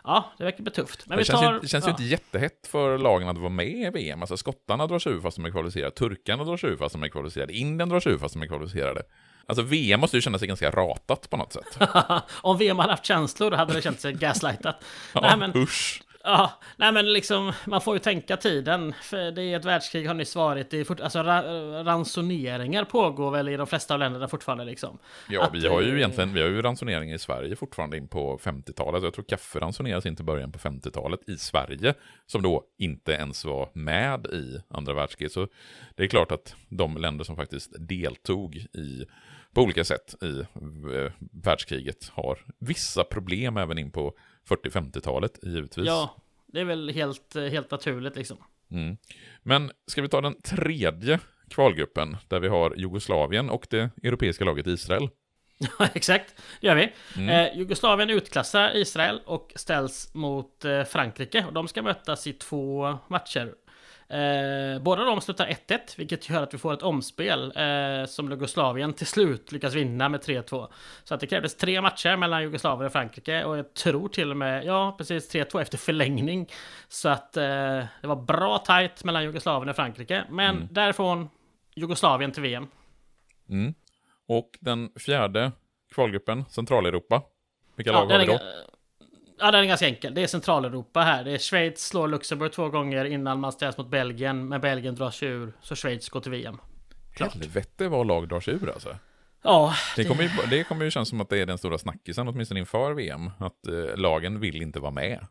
ja, det verkar bli tufft. Men det vi känns, tar... ju, det känns ja. ju inte jättehett för lagen att vara med i VM. Alltså skottarna drar sig ur fast de är kvalificerade, turkarna drar sig ur fast de är kvalificerade, Indien drar sig ur fast de är kvalificerade. Alltså VM måste ju känna sig ganska ratat på något sätt. Om VM hade haft känslor hade det känt sig gaslightat. Ja, nej, men, usch. Ja, nej men liksom, man får ju tänka tiden. För det är ett världskrig har nyss varit. Det är fort, alltså ra, ransoneringar pågår väl i de flesta av länderna fortfarande liksom. Ja, Att, vi har ju egentligen, vi har ju ransonering i Sverige fortfarande in på 50-talet. Jag tror kaffe ransoneras in till början på 50-talet i Sverige, som då inte ens var med i andra världskriget. Så det är klart att de länder som faktiskt deltog i, på olika sätt i eh, världskriget har vissa problem även in på 40-50-talet, givetvis. Ja, det är väl helt, helt naturligt liksom. Mm. Men ska vi ta den tredje kvalgruppen, där vi har Jugoslavien och det europeiska laget Israel. Ja, exakt. Det gör vi. Mm. Eh, Jugoslavien utklassar Israel och ställs mot eh, Frankrike. Och de ska mötas i två matcher. Eh, båda de slutar 1-1, vilket gör att vi får ett omspel eh, som Jugoslavien till slut lyckas vinna med 3-2. Så att det krävdes tre matcher mellan Jugoslavien och Frankrike och jag tror till och med, ja precis 3-2 efter förlängning. Så att eh, det var bra tajt mellan Jugoslavien och Frankrike. Men Mm. därifrån Jugoslavien till VM. Mm. Och den fjärde kvalgruppen, Centraleuropa. Vilka Ja, lag har vi då? Ja, den är ganska enkel. Det är Centraleuropa här. Det är Schweiz slår Luxemburg två gånger innan man ställs mot Belgien. Men Belgien drar sig ur, så Schweiz går till VM. Klart. Helvete vad lag drar sig ur alltså. Ja, Det kommer, ju, det kommer ju kännas som att det är den stora snackisen, åtminstone inför VM. Att eh, lagen vill inte vara med.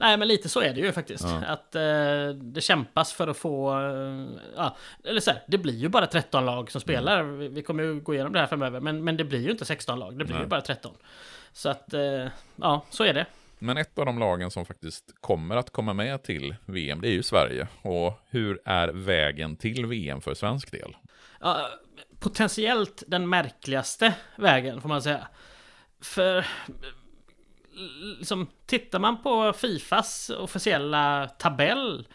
nej men lite så är det ju faktiskt. Ja. Att eh, det kämpas för att få... Eh, ja, eller så här, det blir ju bara 13 lag som spelar. Vi, vi kommer ju gå igenom det här framöver. Men, men det blir ju inte 16 lag, det blir Nej. ju bara 13. Så att, eh, ja, så är det. Men ett av de lagen som faktiskt kommer att komma med till VM, det är ju Sverige. Och hur är vägen till VM för svensk del? Ja, potentiellt den märkligaste vägen får man säga. För liksom, tittar man på Fifas officiella tabell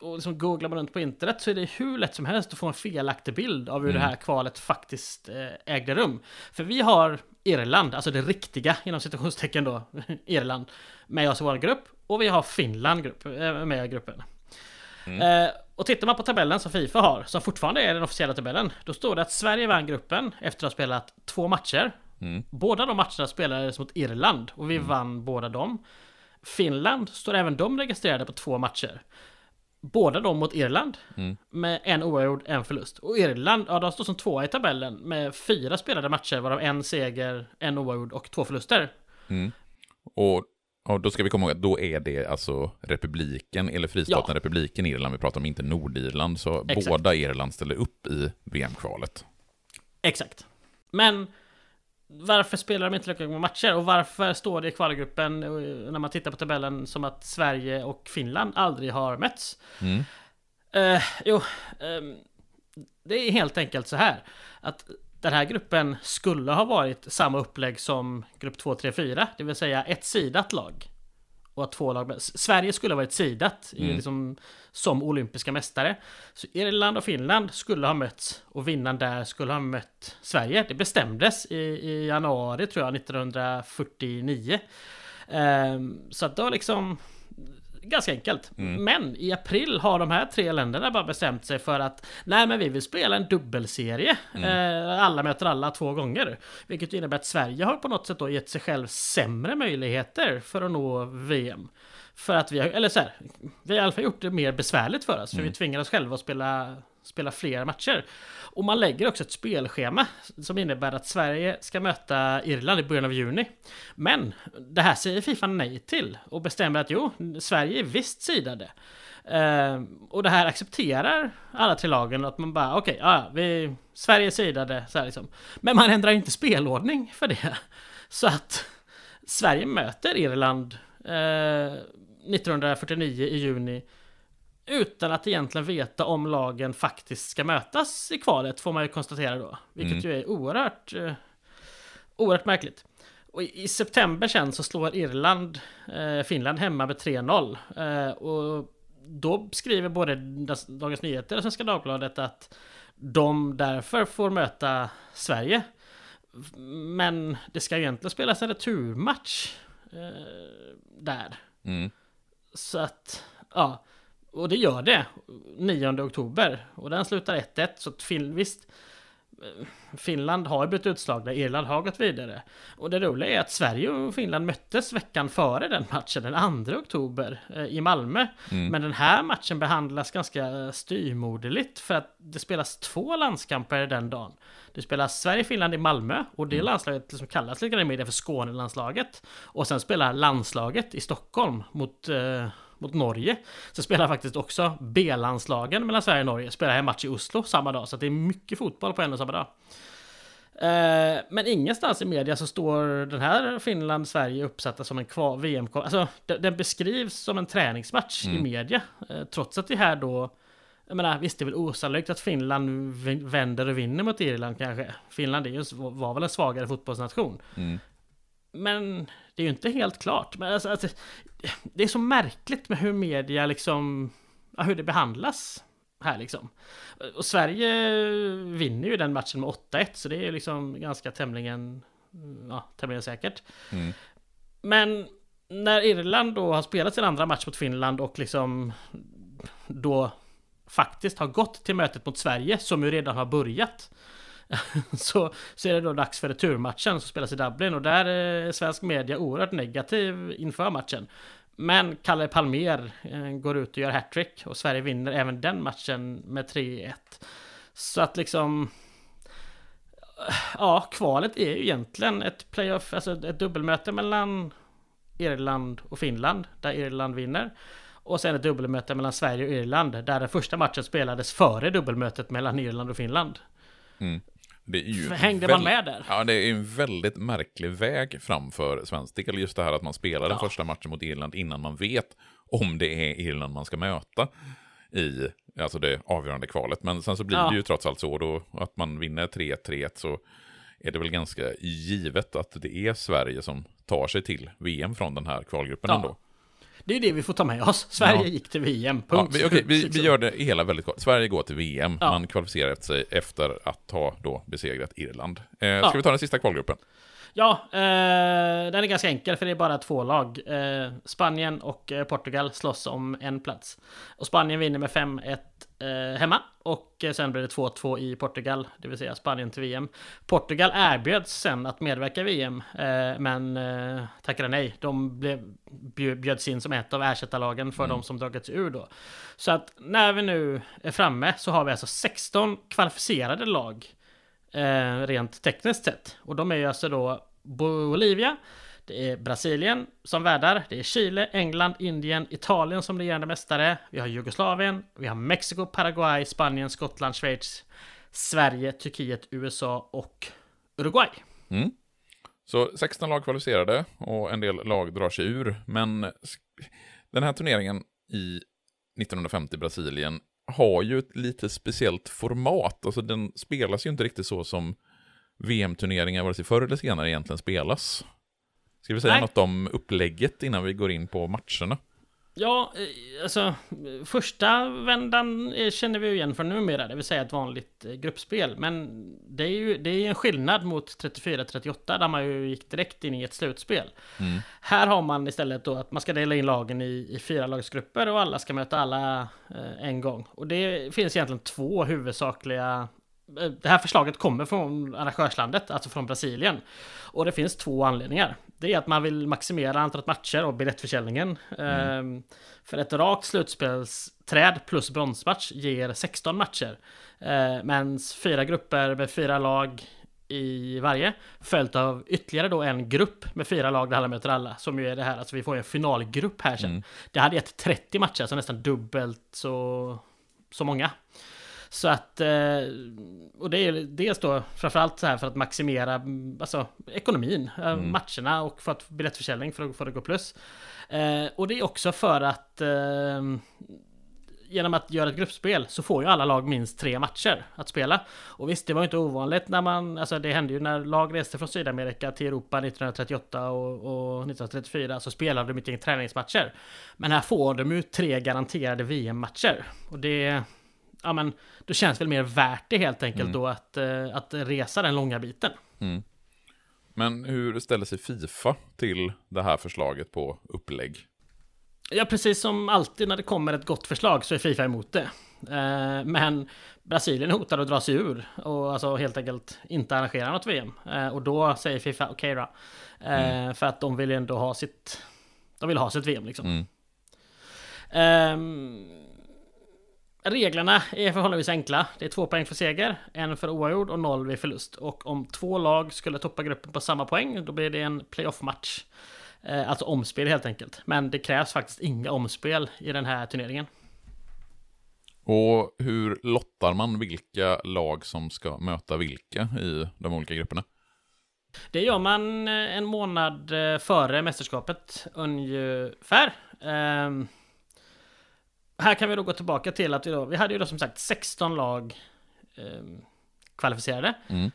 och liksom googlar man runt på internet så är det hur lätt som helst att få en felaktig bild av hur Mm. det här kvalet faktiskt eh, ägde rum. För vi har Irland, alltså det riktiga inom citationstecken då, Irland, med oss i vår grupp. Och vi har Finland grupp, eh, med i gruppen. Eh, och tittar man på tabellen som Fifa har, som fortfarande är den officiella tabellen, då står det att Sverige vann gruppen efter att ha spelat två matcher. Mm. Båda de matcherna spelades mot Irland och vi vann båda dem. Finland står även de registrerade på två matcher. Båda de mot Irland Mm. med en oavgjord, en förlust. Och Irland, ja de står som tvåa i tabellen med fyra spelade matcher varav en seger, en oavgjord och två förluster. Mm. Och, och då ska vi komma ihåg att då är det alltså republiken, eller fristaten Ja. republiken Irland, vi pratar om inte Nordirland, så Exakt. båda Irland ställer upp i VM-kvalet. Exakt. Men varför spelar de inte lika många matcher? Och varför står det i kvalgruppen eh, när man tittar på tabellen som att Sverige och Finland aldrig har mötts? Mm. Eh, jo, ehm, det är helt enkelt så här att den här gruppen skulle ha varit samma upplägg som grupp 2, 3, 4, det vill säga ett sidat lag. Och att två lag... Sverige skulle ha varit sidat Mm. liksom, som olympiska mästare. Så Irland och Finland skulle ha mötts och vinnaren där skulle ha mött Sverige. Det bestämdes i, i januari tror jag, 1949. Ehm, så att det var liksom ganska enkelt. Mm. Men i april har de här tre länderna bara bestämt sig för att nej men vi vill spela en dubbelserie. Eh, alla möter alla två gånger. Vilket innebär att Sverige har på något sätt då gett sig själv sämre möjligheter för att nå VM. För att vi har, eller så här, vi har i alla fall gjort det mer besvärligt för oss. För vi tvingar oss själva att spela spela fler matcher. Och man lägger också ett spelschema som innebär att Sverige ska möta Irland i början av juni. Men det här säger Fifa nej till och bestämmer att jo, Sverige är visst sidade. Uh, och det här accepterar alla tre lagen att man bara okej, okay, ja, vi Sverige är sidade så här liksom. Men man ändrar inte spelordning för det. Så att Sverige möter Irland eh, uh, 1949 i juni utan att egentligen veta om lagen faktiskt ska mötas i kvalet får man ju konstatera då. Vilket mm. ju är oerhört, uh, oerhört märkligt. Och i, i, september sen så slår Irland uh, Finland hemma med 3-0. Uh, och då skriver både Dagens Nyheter och Svenska Dagbladet att de därför får möta Sverige. Men det ska ju egentligen spelas en returmatch eh, där. Mm. Så att, ja. Och det gör det 9 oktober. Och den slutar 1-1. Så att visst, Finland har blivit utslagna, Irland har gått vidare. Och det roliga är att Sverige och Finland möttes veckan före den matchen, den 2 oktober eh, i Malmö. Mm. Men den här matchen behandlas ganska styrmoderligt för att det spelas två landskamper den dagen. Det spelas Sverige-Finland i Malmö och det mm. landslaget som kallas lite grann i media för Skånelandslaget. Och sen spelar landslaget i Stockholm mot eh, mot Norge. Så spelar faktiskt också B-landslagen mellan Sverige och Norge. Spelar en match i Oslo samma dag. Så det är mycket fotboll på en och samma dag. Eh, men ingenstans i media så står den här Finland-Sverige uppsatta som en VM Alltså den beskrivs som en träningsmatch mm. i media. Eh, trots att det här då jag menar, visst det är väl osannolikt att Finland vänder och vinner mot Irland kanske. Finland är ju, var väl en svagare fotbollsnation. Mm. Men det är ju inte helt klart. Men alltså, alltså, det är så märkligt med hur media liksom, hur det behandlas här liksom. Och Sverige vinner ju den matchen med 8-1, så det är liksom ganska tämligen, ja, tämligen säkert. Mm. Men när Irland då har spelat sin andra match mot Finland och liksom då faktiskt har gått till mötet mot Sverige, som ju redan har börjat. så, så är det då dags för returmatchen som spelas i Dublin och där eh, är svensk media oerhört negativ inför matchen. Men Kalle Palmer eh, går ut och gör hattrick och Sverige vinner även den matchen med 3-1. Så att liksom... Ja, kvalet är ju egentligen ett playoff, alltså ett dubbelmöte mellan Irland och Finland, där Irland vinner. Och sen ett dubbelmöte mellan Sverige och Irland, där den första matchen spelades före dubbelmötet mellan Irland och Finland. Mm. Ju Hängde man med där? Ja, det är en väldigt märklig väg framför svensk del. Just det här att man spelar den ja. första matchen mot Irland innan man vet om det är Irland man ska möta i alltså det avgörande kvalet. Men sen så blir ja. det ju trots allt så då att man vinner 3-3 så är det väl ganska givet att det är Sverige som tar sig till VM från den här kvalgruppen ja. ändå. Det är det vi får ta med oss. Sverige ja. gick till VM, punkt. Ja, vi, okay, vi, vi, gör det hela väldigt kort. Sverige går till VM, ja. man kvalificerar sig efter att ha då besegrat Irland. Eh, ska vi ta den sista kvalgruppen? Ja, eh, den är ganska enkel för det är bara två lag. Eh, Spanien och eh, Portugal slåss om en plats. Och Spanien vinner med 5-1 eh, hemma. Och eh, sen blir det 2-2 i Portugal, det vill säga Spanien till VM. Portugal erbjöds sen att medverka i VM, eh, men tackade nej. De blev, bjöds in som ett av ersättarlagen för mm. de som dragits ur då. Så att när vi nu är framme så har vi alltså 16 kvalificerade lag eh, rent tekniskt sett. Och de är ju alltså då Bolivia, det är Brasilien som värdar, det är Chile, England, Indien, Italien som regerande mästare, vi har Jugoslavien, vi har Mexiko, Paraguay, Spanien, Skottland, Schweiz, Sverige, Turkiet, USA och Uruguay. Mm. Så 16 lag kvalificerade och en del lag drar sig ur, men den här turneringen i 1950 Brasilien har ju ett lite speciellt format. Alltså den spelas ju inte riktigt så som VM-turneringar, vare sig förr eller senare, egentligen spelas. Ska vi säga Nej. något om upplägget innan vi går in på matcherna? Ja, eh, alltså första vändan känner vi ju igen från numera, det vill säga ett vanligt eh, gruppspel. Men det är ju det är en skillnad mot 34-38 där man ju gick direkt in i ett slutspel. Mm. Här har man istället då att man ska dela in lagen i, i fyra lagsgrupper och alla ska möta alla eh, en gång. Och det finns egentligen två huvudsakliga eh, det här förslaget kommer från arrangörslandet, alltså från Brasilien. Och det finns två anledningar. Det är att man vill maximera antalet matcher och biljettförsäljningen. Mm. För ett rakt slutspelsträd plus bronsmatch ger 16 matcher. Men fyra grupper med fyra lag i varje. Följt av ytterligare då en grupp med fyra lag där alla möter alla. Som ju är det här, alltså vi får en finalgrupp här sen. Mm. Det hade gett 30 matcher, alltså nästan dubbelt så, så många. Så att, eh, och det är dels då framförallt så här för att maximera alltså, ekonomin, eh, mm. matcherna och för att biljettförsäljning för att få det gå plus. Eh, och det är också för att genom att göra ett gruppspel så får ju alla lag minst tre matcher att spela. Och visst, det var inte ovanligt när man, alltså det hände ju när lag reste från Sydamerika till Europa 1938 och, och 1934 så spelade de inte träningsmatcher. Men här får de ju tre garanterade VM-matcher. Och det, ja men, då känns väl mer värt det helt enkelt mm. då att, eh, att resa den långa biten. Mm. Men hur ställer sig Fifa till det här förslaget på upplägg? Ja, precis som alltid när det kommer ett gott förslag så är Fifa emot det. Eh, men Brasilien hotar att dra sig ur och alltså helt enkelt inte arrangera något VM. Eh, och då säger Fifa okej okay då. Mm. För att de vill ju ändå ha sitt... De vill ha sitt VM liksom. Mm. Um, reglerna är förhållandevis enkla. Det är två poäng för seger, en för oavgjord och noll vid förlust. Och om två lag skulle toppa gruppen på samma poäng, då blir det en playoff-match. Eh, alltså omspel helt enkelt. Men det krävs faktiskt inga omspel i den här turneringen. Och hur lottar man vilka lag som ska möta vilka i de olika grupperna? Det gör man eh, en månad eh, före mästerskapet ungefär. Här kan vi då gå tillbaka till att vi, då, vi hade ju då som sagt 16 lag um, kvalificerade. Mm.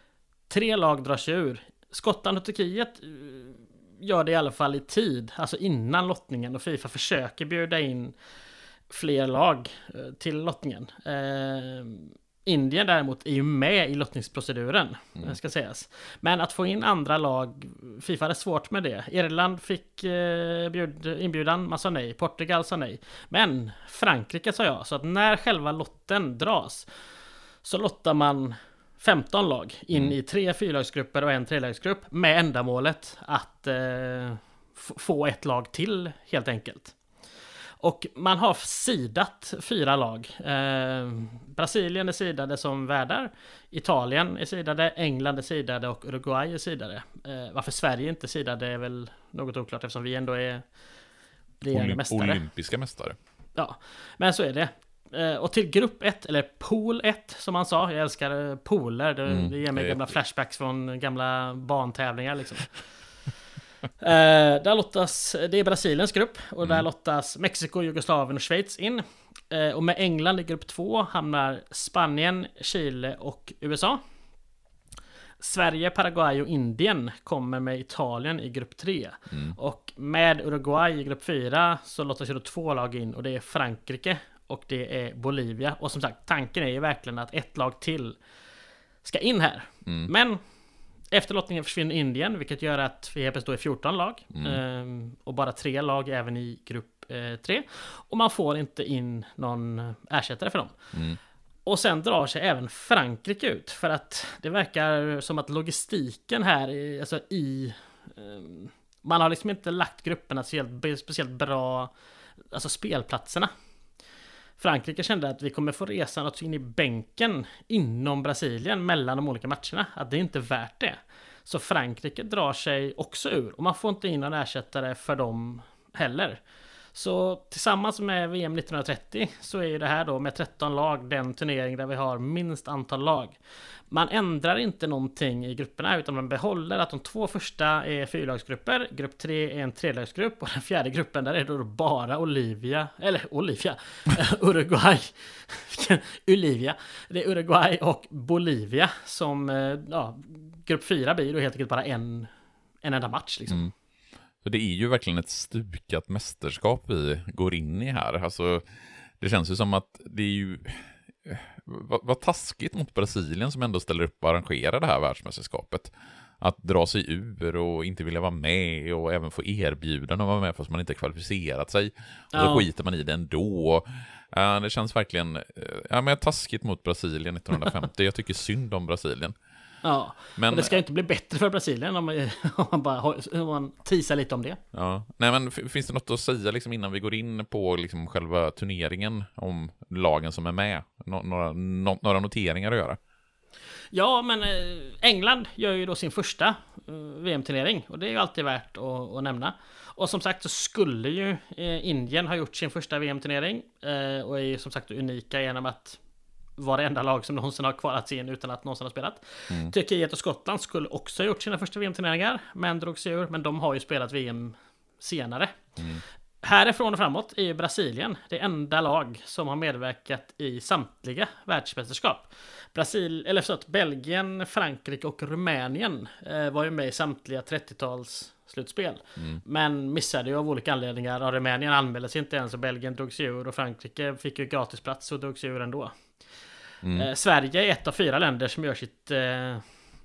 Tre lag drar sig ur. Skottland och Turkiet gör det i alla fall i tid, alltså innan lottningen och Fifa försöker bjuda in fler lag eh, till lottningen. Eh, Indien däremot är ju med i lottningsproceduren, mm. ska sägas. Men att få in andra lag, Fifa hade svårt med det. Irland fick eh, bjud, inbjudan, man sa nej. Portugal sa nej. Men Frankrike sa ja, så att när själva lotten dras så lottar man 15 lag in mm. i tre fyrlagsgrupper och en trelagsgrupp med ändamålet att eh, få ett lag till helt enkelt. Och man har sidat fyra lag. Eh, Brasilien är sidade som värdar. Italien är sidade, England är sidade och Uruguay är sidade. Eh, varför Sverige inte sidade är väl något oklart eftersom vi ändå är Olymp mästare. Olympiska mästare. Ja, men så är det. Eh, och till grupp 1, eller pool 1 som han sa. Jag älskar pooler. Det, mm, det ger mig gamla flashbacks från gamla bantävlingar liksom. Uh, där lottas, det är Brasiliens grupp och mm. där lottas Mexiko, Jugoslavien och Schweiz in. Uh, och med England i grupp 2 hamnar Spanien, Chile och USA. Sverige, Paraguay och Indien kommer med Italien i grupp 3. Mm. Och med Uruguay i grupp 4 så lottas ju då två lag in och det är Frankrike och det är Bolivia. Och som sagt, tanken är ju verkligen att ett lag till ska in här. Mm. Men efter lottningen försvinner Indien, vilket gör att vi helt plötsligt är 14 lag. Mm. Ehm, och bara tre lag även i grupp 3. Eh, och man får inte in någon ersättare för dem. Mm. Och sen drar sig även Frankrike ut för att det verkar som att logistiken här, alltså i... Um, man har liksom inte lagt grupperna speciellt, speciellt bra, alltså spelplatserna. Frankrike kände att vi kommer få resa något in i bänken inom Brasilien mellan de olika matcherna. Att det är inte värt det. Så Frankrike drar sig också ur och man får inte in någon ersättare för dem heller. Så tillsammans med VM 1930 så är ju det här då med 13 lag den turnering där vi har minst antal lag. Man ändrar inte någonting i grupperna utan man behåller att de två första är fyrlagsgrupper, grupp tre är en trelagsgrupp och den fjärde gruppen där är då bara Olivia, eller Olivia, Uruguay, Olivia, det är Uruguay och Bolivia som, eh, ja, grupp fyra blir då helt enkelt bara en, en enda match liksom. Mm. Så det är ju verkligen ett stukat mästerskap vi går in i här. Alltså, det känns ju som att det är ju... Vad, vad taskigt mot Brasilien som ändå ställer upp och arrangerar det här världsmästerskapet. att dra sig ur och inte vilja vara med och även få erbjudanden att vara med fast man inte kvalificerat sig. Och så Ja. skiter man i det ändå. Ja, det känns verkligen eh, ja, men taskigt mot Brasilien 1950. Jag tycker synd om Brasilien. Ja, Men, det ska ju inte bli bättre för Brasilien om man, om man bara om man teasar lite om det. ja. Nej, men finns det något att säga liksom, innan vi går in på liksom, själva turneringen om lagen som är med? Nå- några, nå- några noteringar att göra? Ja, men eh, England gör ju då sin första eh, VM-turnering och det är ju alltid värt att, att nämna. Och som sagt så skulle ju eh, Indien ha gjort sin första VM-turnering och är ju som sagt unika genom att vara det enda lag som någonsin har kvalat sig in utan att någonsin ha spelat. Turkiet och Skottland skulle också ha gjort sina första VM-turneringar men drog sig ur. Men de har ju spelat VM senare. Härifrån och framåt är ju Brasilien det enda lag som har medverkat i samtliga världsmästerskap. Brasil, eller förlåt, Belgien, Frankrike och Rumänien eh, var ju med i samtliga 30-tals slutspel. Men missade ju av olika anledningar. Rumänien anmälde sig inte ens och Belgien drog sig ur och Frankrike fick ju gratisplats och drog sig ur ändå. Eh, Sverige är ett av fyra länder som gör sitt eh,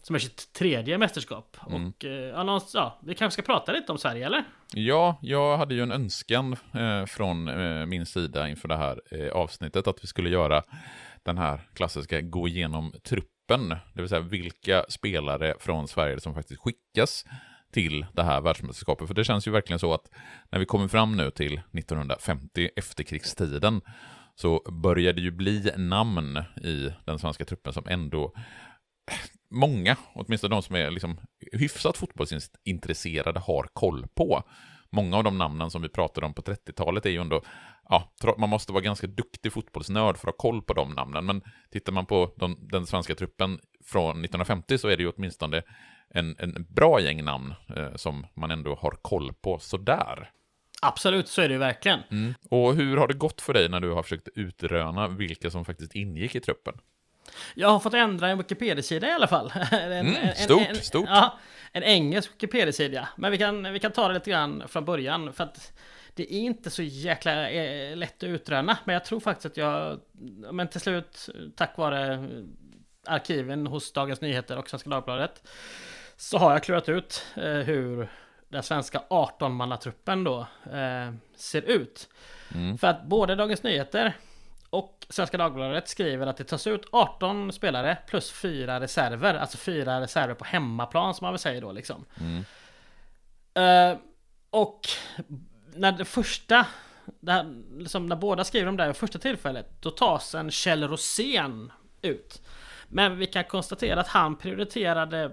som gör sitt tredje mästerskap. Och eh, ja, vi kanske ska prata lite om Sverige eller? Ja, jag hade ju en önskan eh, från eh, min sida inför det här eh, avsnittet att vi skulle göra den här klassiska gå igenom truppen, det vill säga vilka spelare från Sverige som faktiskt skickas till det här världsmästerskapet. För det känns ju verkligen så att när vi kommer fram nu till 1950, efterkrigstiden, så börjar det ju bli namn i den svenska truppen som ändå många, åtminstone de som är liksom hyfsat fotbollsintresserade, har koll på. Många av de namnen som vi pratade om på 30-talet är ju ändå, ja, man måste vara ganska duktig fotbollsnörd för att ha koll på de namnen, men tittar man på de, den svenska truppen från 1950 så är det ju åtminstone en, en bra gäng namn eh, som man ändå har koll på sådär. Absolut, så är det ju verkligen. Och hur har det gått för dig när du har försökt utröna vilka som faktiskt ingick i truppen? Jag har fått ändra en Wikipedia-sida i alla fall. En, Mm, stort, stort. Ja, en engelsk Wikipedia-sida. Men vi kan, vi kan ta det lite grann från början. För att det är inte så jäkla eh, lätt att utröna. Men jag tror faktiskt att jag, men till slut, tack vare arkiven hos Dagens Nyheter och Svenska Dagbladet, så har jag klurat ut eh, hur den svenska 18-mannatruppen då eh, ser ut. För att både Dagens Nyheter och Svenska Dagbladet skriver att det tas ut 18 spelare plus 4 reserver. Alltså 4 reserver på hemmaplan som man väl säger då liksom. Eh, och när det första, där, liksom när båda skriver om det här första tillfället, då tas en Kjell Rosén ut. Men vi kan konstatera att han prioriterade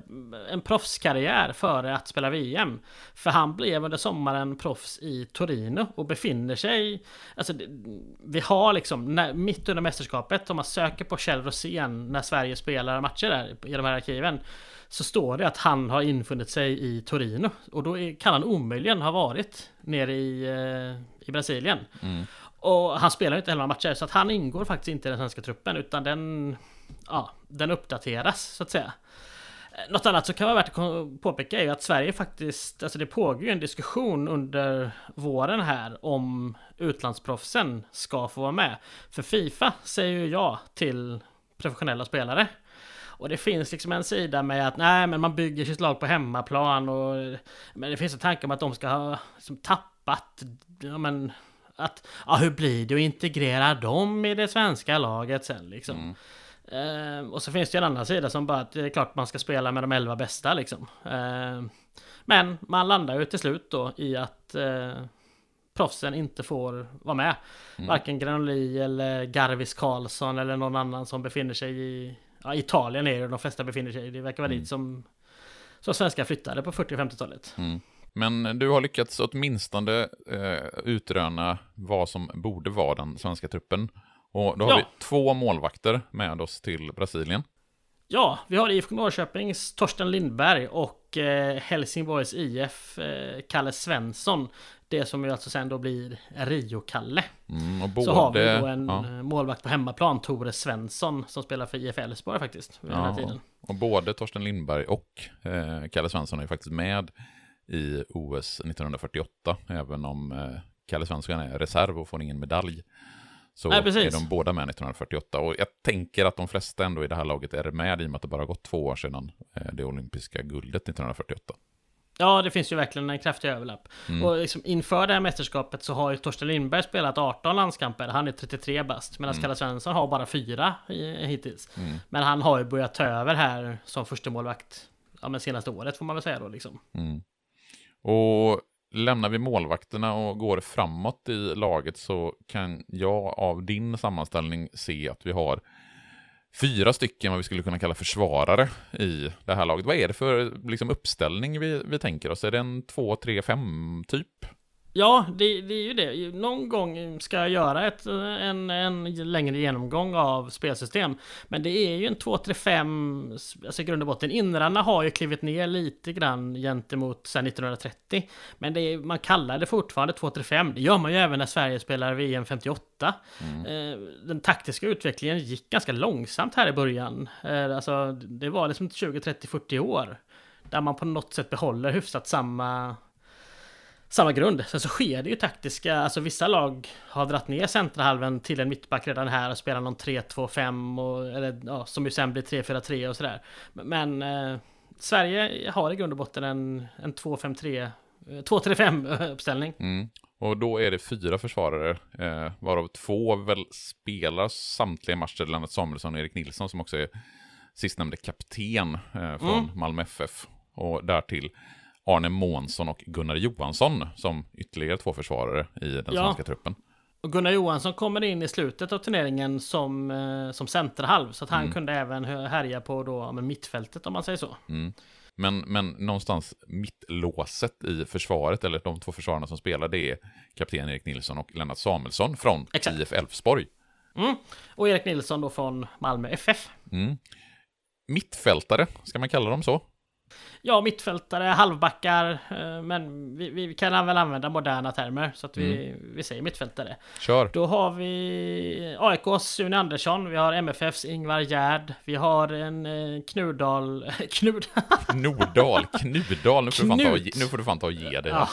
en proffskarriär före att spela VM. För han blev under sommaren proffs i Torino och befinner sig... Alltså, vi har liksom, när, mitt under mästerskapet, om man söker på Kjell Rosén när Sverige spelar matcher där i de här arkiven. Så står det att han har infunnit sig i Torino. Och då kan han omöjligen ha varit nere i, eh, i Brasilien. Och han spelar ju inte heller några matcher, så att han ingår faktiskt inte i den svenska truppen, utan den... Ja, den uppdateras, så att säga. Något annat som kan vara värt att påpeka är ju att Sverige faktiskt, alltså det pågår ju en diskussion under våren här om utlandsproffsen ska få vara med. För Fifa säger ju ja till professionella spelare. Och det finns liksom en sida med att nej men man bygger sitt lag på hemmaplan och Men det finns en tanke om att de ska ha liksom, tappat ja, men, att, ja hur blir det att integrera dem i det svenska laget sen liksom. Mm. Eh, och så finns det ju en annan sida som bara att det är klart man ska spela med de elva bästa liksom. Eh, men man landar ju till slut då i att eh, proffsen inte får vara med. Varken Granoli eller Garvis Karlsson eller någon annan som befinner sig i ja, Italien är det de flesta befinner sig i. Det verkar vara dit som, som svenskar flyttade på 40 och 50-talet. Men du har lyckats åtminstone eh, utröna vad som borde vara den svenska truppen. Och då har Ja. vi två målvakter med oss till Brasilien. Ja, vi har IFK Norrköpings Torsten Lindberg och eh, Helsingborgs IF eh, Kalle Svensson. Det som ju alltså sen då blir Rio-Kalle. Mm, och både, Så har vi då en ja, eh, målvakt på hemmaplan, Tore Svensson, som spelar för IF Elfsborg faktiskt. Vid den här ja, tiden. och både Torsten Lindberg och eh, Kalle Svensson är ju faktiskt med i OS 1948, även om eh, Kalle Svensson är reserv och får ingen medalj. Så Nej, är de båda med 1948. Och jag tänker att de flesta ändå i det här laget är med i och med att det bara gått två år sedan eh, det olympiska guldet 1948. Ja, det finns ju verkligen en kraftig överlapp. Mm. Och liksom inför det här mästerskapet så har ju Torsten Lindberg spelat 18 landskamper. Han är 33 bast. Medan Mm. Kalle Svensson har bara fyra hittills. Men han har ju börjat ta över här som första målvakt Ja men senaste året får man väl säga då liksom. Mm. Och lämnar vi målvakterna och går framåt i laget så kan jag av din sammanställning se att vi har fyra stycken vad vi skulle kunna kalla försvarare i det här laget. Vad är det för liksom, uppställning vi, vi tänker oss? Är det en 2, 3, 5 typ? Ja, det, det är ju det. Någon gång ska jag göra ett, en, en längre genomgång av spelsystem. Men det är ju en 2-3-5, alltså i grund och botten. Inrarna har ju klivit ner lite grann gentemot sen 1930. Men är, man kallar det fortfarande 2-3-5. Det gör man ju även när Sverige spelar VM 58. Eh, Den taktiska utvecklingen gick ganska långsamt här i början. Eh, Alltså, det var liksom 20, 30, 40 år. Där man på något sätt behåller hyfsat samma samma grund. Sen så sker det ju taktiska, alltså vissa lag har dratt ner centralhalven till en mittback redan här och spelar någon 3-2-5 och eller ja, som ju sen blir 3-4-3 och sådär. Men eh, Sverige har i grund och botten en, en 2-5-3 eh, 2-3-5 uppställning. Mm. Och då är det fyra försvarare, eh, varav två väl spelar samtliga matcher, Lennart Samuelsson och Erik Nilsson som också är sistnämnde kapten eh, från Mm. Malmö FF. Och därtill Arne Månsson och Gunnar Johansson som ytterligare två försvarare i den Ja. svenska truppen. Och Gunnar Johansson kommer in i slutet av turneringen som, eh, som centerhalv. Så att han kunde även härja på då, med mittfältet om man säger så. Men, men någonstans mittlåset i försvaret, eller de två försvararna som spelar, det är kapten Erik Nilsson och Lennart Samuelsson från Exakt. IF Elfsborg. Mm. Och Erik Nilsson då från Malmö FF. Mittfältare, ska man kalla dem så? Ja, mittfältare, halvbackar, eh, men vi, vi kan väl använda moderna termer så att vi, vi säger mittfältare. Kör! Då har vi AIKs Sune Andersson, vi har MFFs Ingvar Gärd, vi har en eh, Knudal... Knud... Nordal, Knudal, nu får, du fan ta Knut. nu får du fan ta och ge det. ja,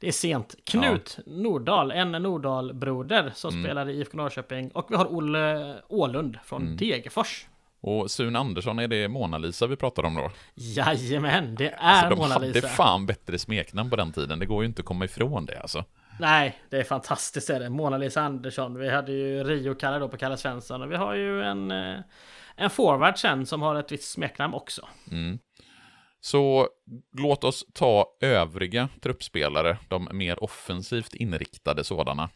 det är sent. Knut Nordahl, en Nordahl-broder som Mm. spelar i IFK Norrköping. Och vi har Olle Ålund från Mm. Degerfors. Och Sune Andersson, är det Mona Lisa vi pratar om då? Jajamän, det är För de Mona hade Lisa. fan bättre smeknamn på den tiden, det går ju inte att komma ifrån det alltså. Nej, det är fantastiskt är det. Mona Lisa Andersson. Vi hade ju Rio-Kalle då på Kalle Svensson. Och vi har ju en, eh, en forward sen som har ett visst smeknamn också. Så låt oss ta övriga truppspelare, de mer offensivt inriktade sådana.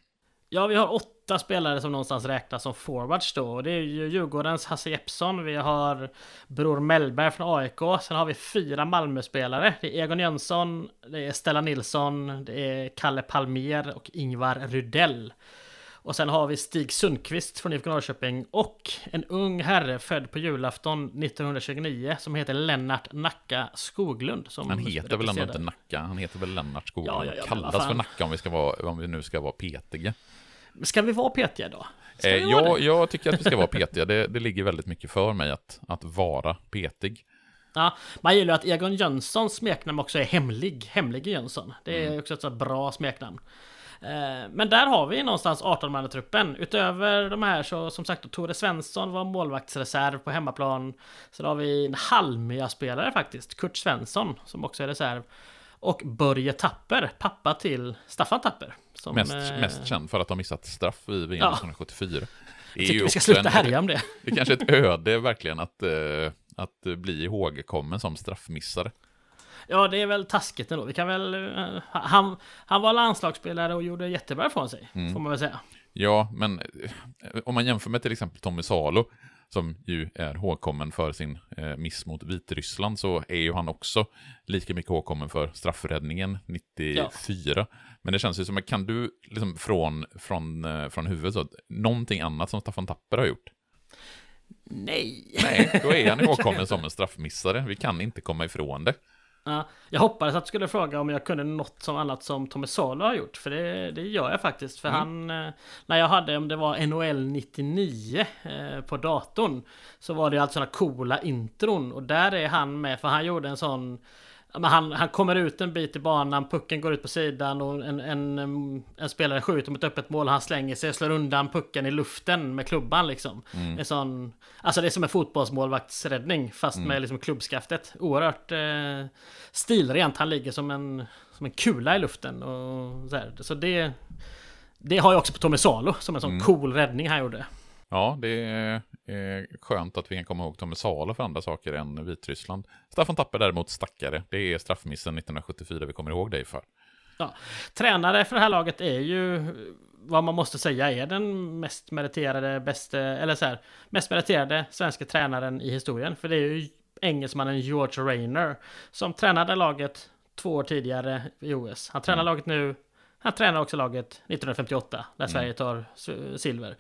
Ja, vi har åtta spelare som någonstans räknas som forwards då. Och det är ju Djurgårdens Hasse Jeppsson. Vi har Bror Mellberg från AIK. Sen har vi fyra Malmö-spelare. Det är Egon Jönsson, det är Stella Nilsson, det är Kalle Palmer och Ingvar Rydell. Och sen har vi Stig Sundqvist från IFK Norrköping och en ung herre född på julafton 1929 som heter Lennart Nacka Skoglund. Han heter väl ändå inte Nacka, han heter väl Lennart Skoglund. Ja, ja, ja, kallas för Nacka om vi, ska vara, om vi nu ska vara petiga. Ska vi vara petiga då? Eh, jag, jag tycker att vi ska vara petiga, det, det ligger väldigt mycket för mig att, att vara petig. Ja, man gillar att Egon Jönssons smeknamn också är hemlig. Hemlige Jönsson. Det Mm. är också ett så bra smeknamn. Eh, Men där har vi någonstans 18-mannatruppen. Utöver de här så som sagt Tore Svensson var målvaktsreserv på hemmaplan. Sen har vi en Halmia-spelare faktiskt, Kurt Svensson, som också är reserv. Och Börje Tapper, pappa till Staffan Tapper. Som, Mest, eh, mest känd för att ha missat straff i VM Ja. 1974. Det är tycker vi ska sluta härja om det. Det är kanske ett öde verkligen att, eh, att bli ihågkommen som straffmissare. Ja, det är väl taskigt ändå. Vi kan väl... eh, Han, han var landslagsspelare och gjorde jättebra från sig, Mm. får man väl säga. Ja, men eh, om man jämför med till exempel Tommy Salo, som ju är ihågkommen för sin eh, miss mot Vitryssland, så är ju han också lika mycket ihågkommen för straffräddningen 94. Men det känns ju som, kan du liksom från, från, eh, från huvudet, så, någonting annat som Staffan Tapper har gjort? Nej! Nej, då är han ihågkommen som en straffmissare. Vi kan inte komma ifrån det. Ja, jag hoppades att du skulle fråga om jag kunde något som annat som Tommy Salo har gjort. För det, det gör jag faktiskt. För han... eh, När jag hade, om det var NHL 99 eh, på datorn. Så var det alltså sådana coola intron. Och där är han med. För han gjorde en sån... men han, han kommer ut en bit i banan, pucken går ut på sidan och en, en, en spelare skjuter mot öppet mål. Han slänger sig och slår undan pucken i luften med klubban liksom. Mm. En sån, alltså det är som en fotbollsmålvaktsräddning fast mm. med liksom klubbskaftet. Oerhört eh, stilrent. Han ligger som en, som en kula i luften. Och så, här. så det, det har jag också på Tommy Salo som en sån mm. cool räddning han gjorde. Ja, det är skönt att vi kan komma ihåg Tommy Salo för andra saker än Vitryssland. Staffan Tapper däremot stackare. Det är straffmissen 1974 vi kommer ihåg dig för. Ja. Tränare för det här laget är ju vad man måste säga är den mest meriterade, bästa, eller så här, mest meriterade svenska tränaren i historien. För det är ju engelsmannen George Rayner som tränade laget två år tidigare i OS. Han tränar mm. laget nu. Han tränar också laget 1958 när mm. Sverige tar silver.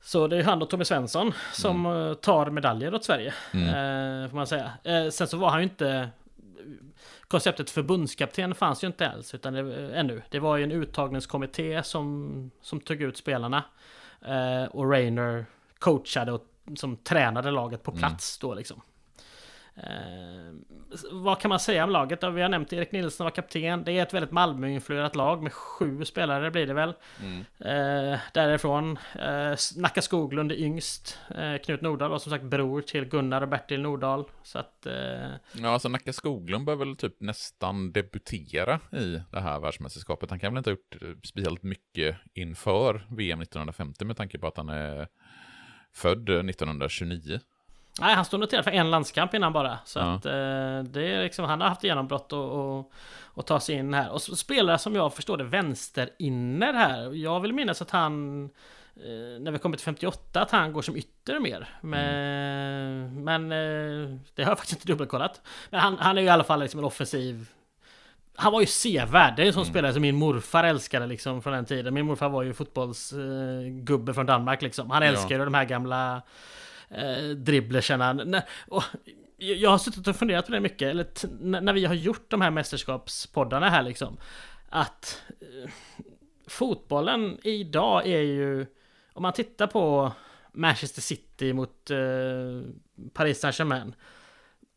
Så det är han och Tommy Svensson som mm. tar medaljer åt Sverige. Mm. Eh, får man säga. Eh, sen så var han ju inte... Konceptet förbundskapten fanns ju inte alls utan det, ännu. Det var ju en uttagningskommitté som, som tog ut spelarna. Eh, och Rainer coachade och som tränade laget på mm. plats mm. då liksom. Eh, vad kan man säga om laget? Vi har nämnt Erik Nilsson var kapten. Det är ett väldigt Malmö-influerat lag med sju spelare blir det väl. Mm. Eh, därifrån. Eh, Nacka Skoglund är yngst. Eh, Knut Nordahl var som sagt bror till Gunnar och Bertil Nordahl. Så att... Eh... Ja, alltså Nacka Skoglund bör väl typ nästan debutera i det här världsmästerskapet. Han kan väl inte ha gjort eh, speciellt mycket inför VM 1950 med tanke på att han är född 1929. Nej, han står noterad för en landskamp innan bara. Så ja. att eh, det är liksom, han har haft genombrott och, och, och ta sig in här. Och spelare som jag förstår det vänsterinner här. Jag vill minnas att han eh, när vi kommer till 58 att han går som ytter mer. Men, mm. men eh, det har jag faktiskt inte dubbelkollat. Men han, han är ju i alla fall liksom en offensiv han var ju sevärd. Det är en sån mm. spelare som min morfar älskade liksom från den tiden. Min morfar var ju fotbollsgubbe från Danmark liksom. Han älskar ju ja. de här gamla eh, dribblersarna. jag har suttit och funderat på det mycket, eller när vi har gjort de här mästerskapspoddarna här liksom. Att eh, fotbollen idag är ju, om man tittar på Manchester City mot eh, Paris Saint-Germain.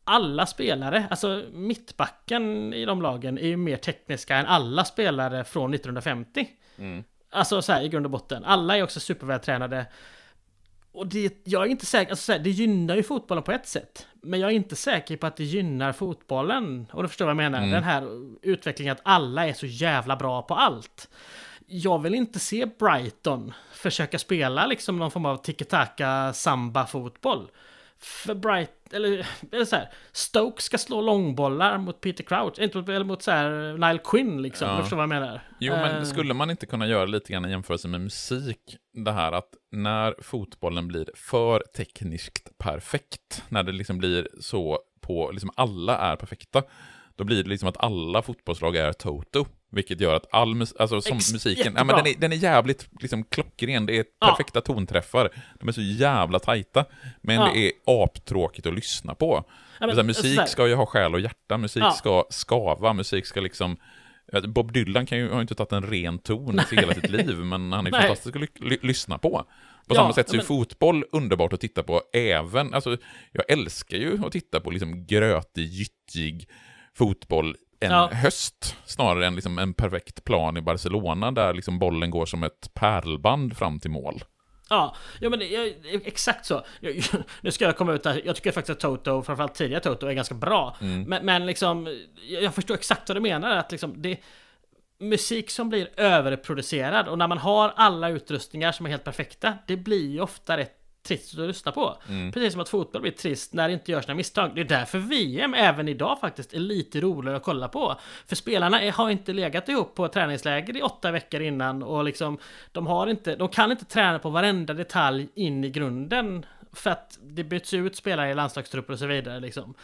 Alla spelare, alltså mittbacken i de lagen är ju mer tekniska än alla spelare från 1950. Mm. Alltså så här i grund och botten. Alla är också supervältränade. Och det, jag är inte säker, alltså det gynnar ju fotbollen på ett sätt. Men jag är inte säker på att det gynnar fotbollen. Och du förstår vad jag menar? Mm. Den här utvecklingen att alla är så jävla bra på allt. Jag vill inte se Brighton försöka spela liksom någon form av tiki-taka samba-fotboll. För Bright, eller, eller så här, Stoke ska slå långbollar mot Peter Crouch, inte mot, eller mot så här Nile Quinn liksom, ja. förstår vad jag menar? Jo, men uh, skulle man inte kunna göra lite grann i jämförelse med musik, det här att när fotbollen blir för tekniskt perfekt, när det liksom blir så på, liksom alla är perfekta, då blir det liksom att alla fotbollslag är Toto. Vilket gör att all mus alltså som Ex musiken, ja, men den, är, den är jävligt liksom, klockren, det är perfekta ja. tonträffar. De är så jävla tajta. Men ja. det är aptråkigt att lyssna på. Ja, men, musik så ska ju ha själ och hjärta, musik ska skava, musik ska liksom... Bob Dylan kan ju, har ju inte tagit en ren ton i hela sitt liv, men han är fantastisk att ly lyssna på. På samma sätt så är men... fotboll underbart att titta på även, alltså jag älskar ju att titta på liksom grötig, gyttjig fotboll en ja. höst snarare än liksom en perfekt plan i Barcelona där liksom bollen går som ett pärlband fram till mål. Ja, ja men det, exakt så. Jag, nu ska jag komma ut där. Jag tycker faktiskt att Toto, framförallt tidiga Toto, är ganska bra. Mm. Men, men liksom, jag förstår exakt vad du menar. Att liksom, det, musik som blir överproducerad och när man har alla utrustningar som är helt perfekta, det blir ju ofta rätt trist att lyssna på. Mm. Precis som att fotboll blir trist när det inte görs några misstag. Det är därför VM även idag faktiskt är lite roligare att kolla på. För spelarna är, har inte legat ihop på träningsläger i åtta veckor innan och liksom de har inte, de kan inte träna på varenda detalj in i grunden. För att det byts ut spelare i landslagstrupper och så vidare liksom.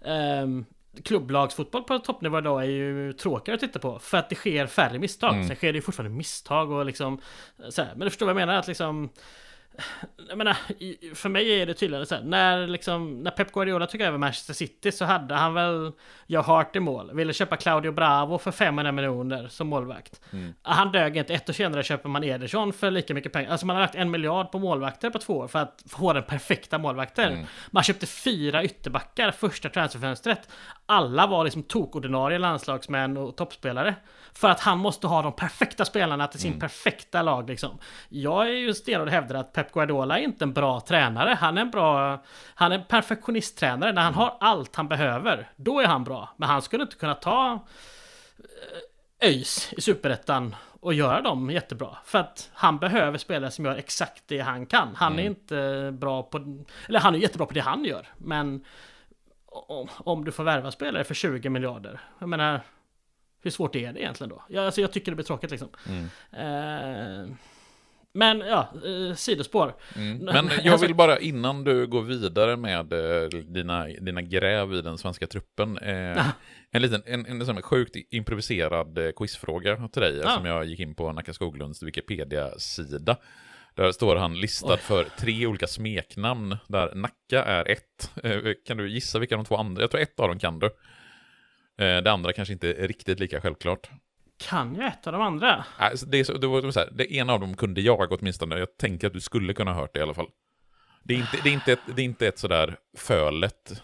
Um, klubblagsfotboll på toppnivå idag är ju tråkigare att titta på för att det sker färre misstag. Mm. Sen sker det ju fortfarande misstag och liksom så här. Men du förstår vad jag menar? Att liksom jag menar, för mig är det tydligare så här, när, liksom, när Pep Guardiola tog över Manchester City så hade han väl Joe Hart i mål, ville köpa Claudio Bravo för 500 miljoner som målvakt. Han dög inte, ett år senare köper man Ederson för lika mycket pengar. Alltså man har lagt en miljard på målvakter på två år för att få den perfekta målvakten. Man köpte fyra ytterbackar första transferfönstret. Alla var liksom tokordinarie landslagsmän och toppspelare. För att han måste ha de perfekta spelarna till sin perfekta lag liksom. Jag är ju stenhård och hävdar att Pep Guardiola är inte en bra tränare. Han är en bra... Han är en perfektionisttränare. När han har allt han behöver, då är han bra. Men han skulle inte kunna ta eh, ÖIS i Superettan och göra dem jättebra. För att han behöver spelare som gör exakt det han kan. Han är inte bra på... Eller han är jättebra på det han gör. Men om, om du får värva spelare för 20 miljarder. Jag menar, hur svårt är det egentligen då? Jag, alltså jag tycker det blir tråkigt liksom. Eh, men ja, eh, sidospår. Men jag Alltså- vill bara innan du går vidare med eh, dina, dina gräv i den svenska truppen. Eh, en liten, en, en, sån sjukt improviserad eh, quizfråga till dig. Ja. Som jag gick in på Nacka Skoglunds Wikipedia-sida. Där står han listad för tre olika smeknamn. Där Nacka är ett. Eh, kan du gissa vilka de två andra? Jag tror ett av dem kan du. Eh, det andra kanske inte är riktigt lika självklart. Kan jag ett av de andra? Alltså, det, är så, det var så här, det ena av dem kunde jag åtminstone. Jag tänker att du skulle kunna ha hört det i alla fall. Det är inte, det är inte, ett, det är inte ett sådär fölet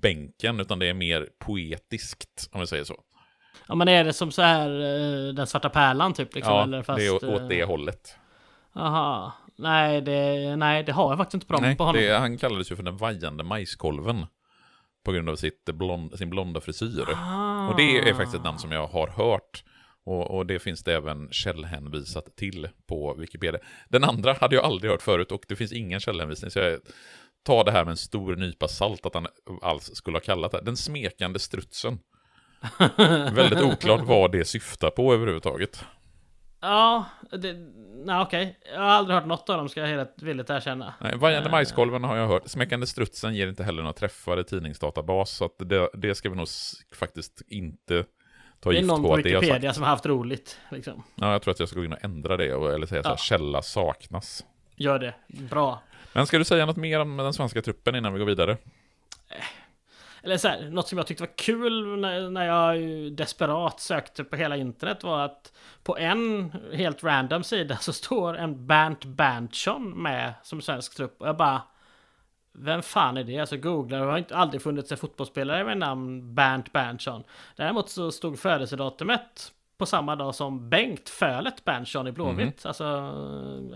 bänken, utan det är mer poetiskt, om vi säger så. Ja men är det som så här eh, Den svarta pärlan typ liksom? ja, eller fast, det är åt, eh, åt det hållet. Aha. Nej det, nej, det har jag faktiskt inte på, dem, Nej, på honom. det, han kallades ju för den vajande majskolven. På grund av sitt blond, sin blonda frisyr. Ah. Och det är faktiskt ett namn som jag har hört. Och, och det finns det även källhänvisat till på Wikipedia. Den andra hade jag aldrig hört förut och det finns ingen källhänvisning. Så jag tar det här med en stor nypa salt att han alls skulle ha kallat det. Den smekande strutsen. Väldigt oklart vad det syftar på överhuvudtaget. Ja, det, nej okej. Jag har aldrig hört något av dem ska jag helt villigt erkänna. Nej, Vajande majskolven har jag hört. Smäckande strutsen ger inte heller några träffar i tidningsdatabas. Så det, det ska vi nog faktiskt inte ta Det är gift någon på på det har sagt. Wikipedia som har haft roligt. Liksom. Ja, jag tror att jag ska gå in och ändra det, och- eller säga så här, Ja. källa saknas. Gör det. Bra. Men ska du säga något mer om den svenska truppen innan vi går vidare? Eller så här, något som jag tyckte var kul när, när jag desperat sökte på hela internet var att på en helt random sida så står en Bernt Berntsson med som svensk trupp. Och jag bara... Vem fan är det? Alltså googlar, det har inte aldrig funnits en fotbollsspelare med namn Bernt Berntsson. Däremot så stod födelsedatumet på samma dag som Bengt Fölet Berntsson i Blåvitt. Alltså,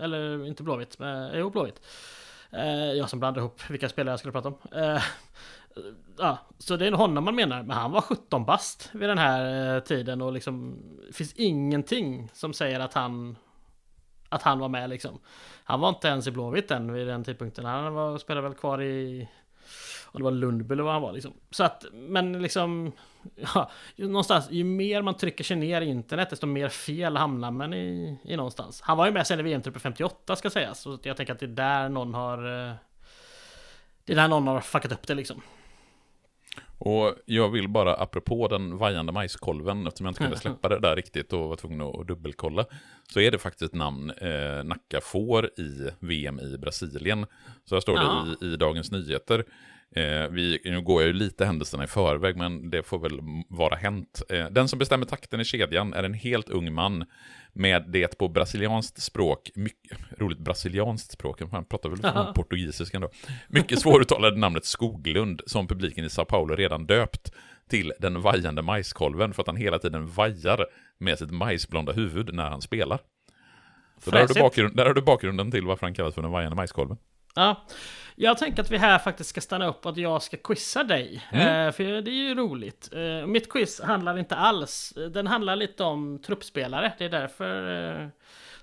eller inte Blåvitt, men jo Blåvitt. Eh, jag som blandar ihop vilka spelare jag skulle prata om. Eh, ja, så det är nog honom man menar. Men han var 17 bast vid den här eh, tiden och liksom det finns ingenting som säger att han att han var med liksom. Han var inte ens i Blåvitt än vid den tidpunkten. Han var, spelade väl kvar i och det var Lundby eller vad han var liksom. Så att, men liksom Ja, någonstans, ju mer man trycker sig ner i internet desto mer fel hamnar man i, i någonstans. Han var ju med sen i VM-truppen 58 ska sägas. Så jag tänker att det är där någon har eh, Det är där någon har fuckat upp det liksom. Och jag vill bara, apropå den vajande majskolven, eftersom jag inte kunde släppa det där riktigt och var tvungen att dubbelkolla, så är det faktiskt ett namn eh, Nacka får i VM i Brasilien. Så här står Ja. det i, i Dagens Nyheter. Eh, vi, nu går jag ju lite händelserna i förväg, men det får väl vara hänt. Eh, den som bestämmer takten i kedjan är en helt ung man med det på brasilianskt språk, mycket, roligt brasilianskt språk, man pratar väl Ja. portugisiska då. Mycket svåruttalade namnet Skoglund, som publiken i Sao Paulo redan döpt till den vajande majskolven, för att han hela tiden vajar med sitt majsblonda huvud när han spelar. Så där har, bakgrund, där har du bakgrunden till varför han kallas för den vajande majskolven. Ja, jag tänker att vi här faktiskt ska stanna upp och att jag ska quizza dig. Eh, för det är ju roligt. Eh, mitt quiz handlar inte alls. Den handlar lite om truppspelare. Det är därför eh,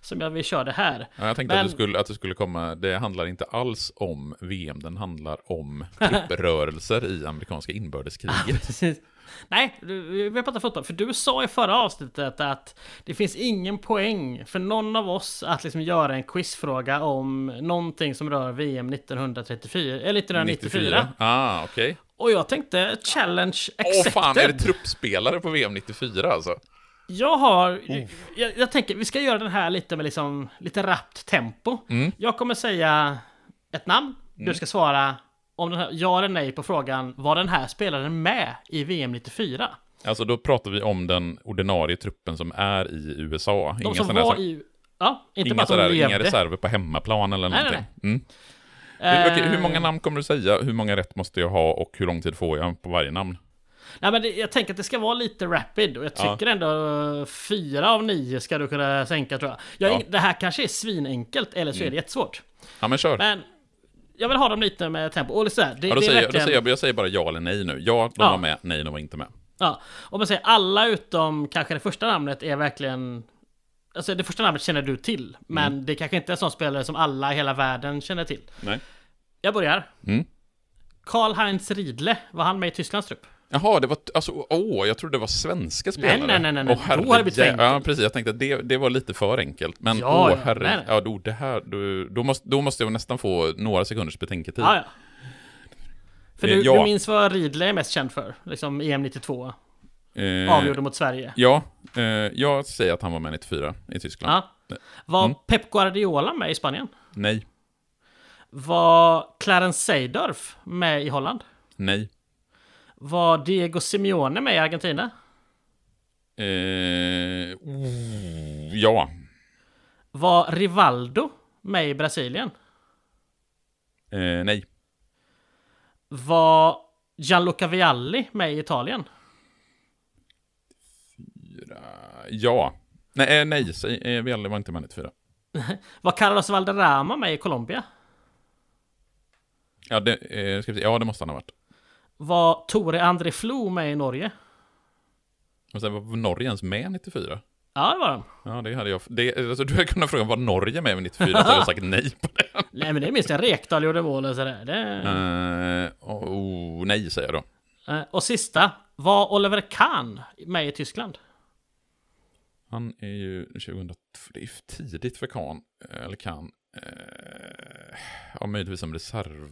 som jag vill köra det här. Ja, jag tänkte Men- att, du skulle, att det skulle komma, det handlar inte alls om VM, den handlar om trupprörelser i amerikanska inbördeskriget. Nej, vi pratar fotboll. För du sa i förra avsnittet att det finns ingen poäng för någon av oss att liksom göra en quizfråga om någonting som rör VM 1934, eller 1994. Ah, okej. Och jag tänkte challenge Åh accepted. fan, är det truppspelare på VM 94 alltså? Jag har... Jag, jag tänker, vi ska göra den här lite med liksom, lite rappt tempo. Mm. Jag kommer säga ett namn. Du ska svara om den här, ja eller nej på frågan, var den här spelaren med i VM 94? Alltså då pratar vi om den ordinarie truppen som är i USA. De Inga som var där, i... Ja, inte inga, bara att de sådär, inga reserver på hemmaplan eller Nej, nej, någonting. Mm. Hur, Eh, okej, hur många namn kommer du säga? Hur många rätt måste jag ha och hur lång tid får jag på varje namn? Nej men det, jag tänker att det ska vara lite rapid och jag Ja. tycker ändå eh, fyra av nio ska du kunna sänka tror jag. jag Ja. Det här kanske är svinenkelt eller så är det jättesvårt. Ja men kör. Men jag vill ha dem lite med tempo. Och så här, det, ja, då, det säger, jag- då verkligen... säger jag, jag säger bara ja eller nej nu. Ja, de Ja. var med. Nej, de var inte med. Ja, om man säger alla utom kanske det första namnet är verkligen Alltså det första namnet känner du till Men Mm. det kanske inte är en sån spelare som alla i hela världen känner till Nej. Jag börjar Mm. Karl-Heinz Riedle, var han med i Tysklands trupp? Jaha, det var, alltså, åh, jag trodde det var svenska spelare. nej, nej, nej, nej. Åh, Då har det blivit herre- Ja, precis. Jag tänkte att det, det var lite för enkelt. Men Ja, åh, herre, nej, nej. ja, då, det här, då, då, måste, då måste jag nästan få några sekunders betänketid. Ja, ja För Eh, du, ja. du minns vad Riedle är mest känd för? Liksom EM 92 Eh, Avgjorde mot Sverige Ja, eh, jag säger att han var med 94 i Tyskland. Ja Var Mm. Pep Guardiola med i Spanien? Nej, Var Clarence Seedorf med i Holland? nej. Var Diego Simeone med i Argentina? Eh, oh, ja, Var Rivaldo med i Brasilien? eh, nej. Var Gianluca Vialli med i Italien? Fyra, ja. Nej, eh, nej, eh, Vialli var inte med 94. Var Carlos Valderrama med i Colombia? Ja, det, eh, ja, det måste han ha varit. Var Tore André Flo med i Norge? Och sen var Norge ens med 94? Ja, det var de. Ja, det hade jag. Det, alltså, du hade kunnat fråga, var Norge med vid 94? Så hade jag sagt nej på det. Nej, men det minns jag. Rekdal gjorde mål och sådär. Det... Eh, oh, nej, säger jag då. Eh, Och sista. Var Oliver Kahn med i Tyskland? Han är ju 2002, det är tidigt för Kan, eller Kan. Eh, ja, möjligtvis som reserv.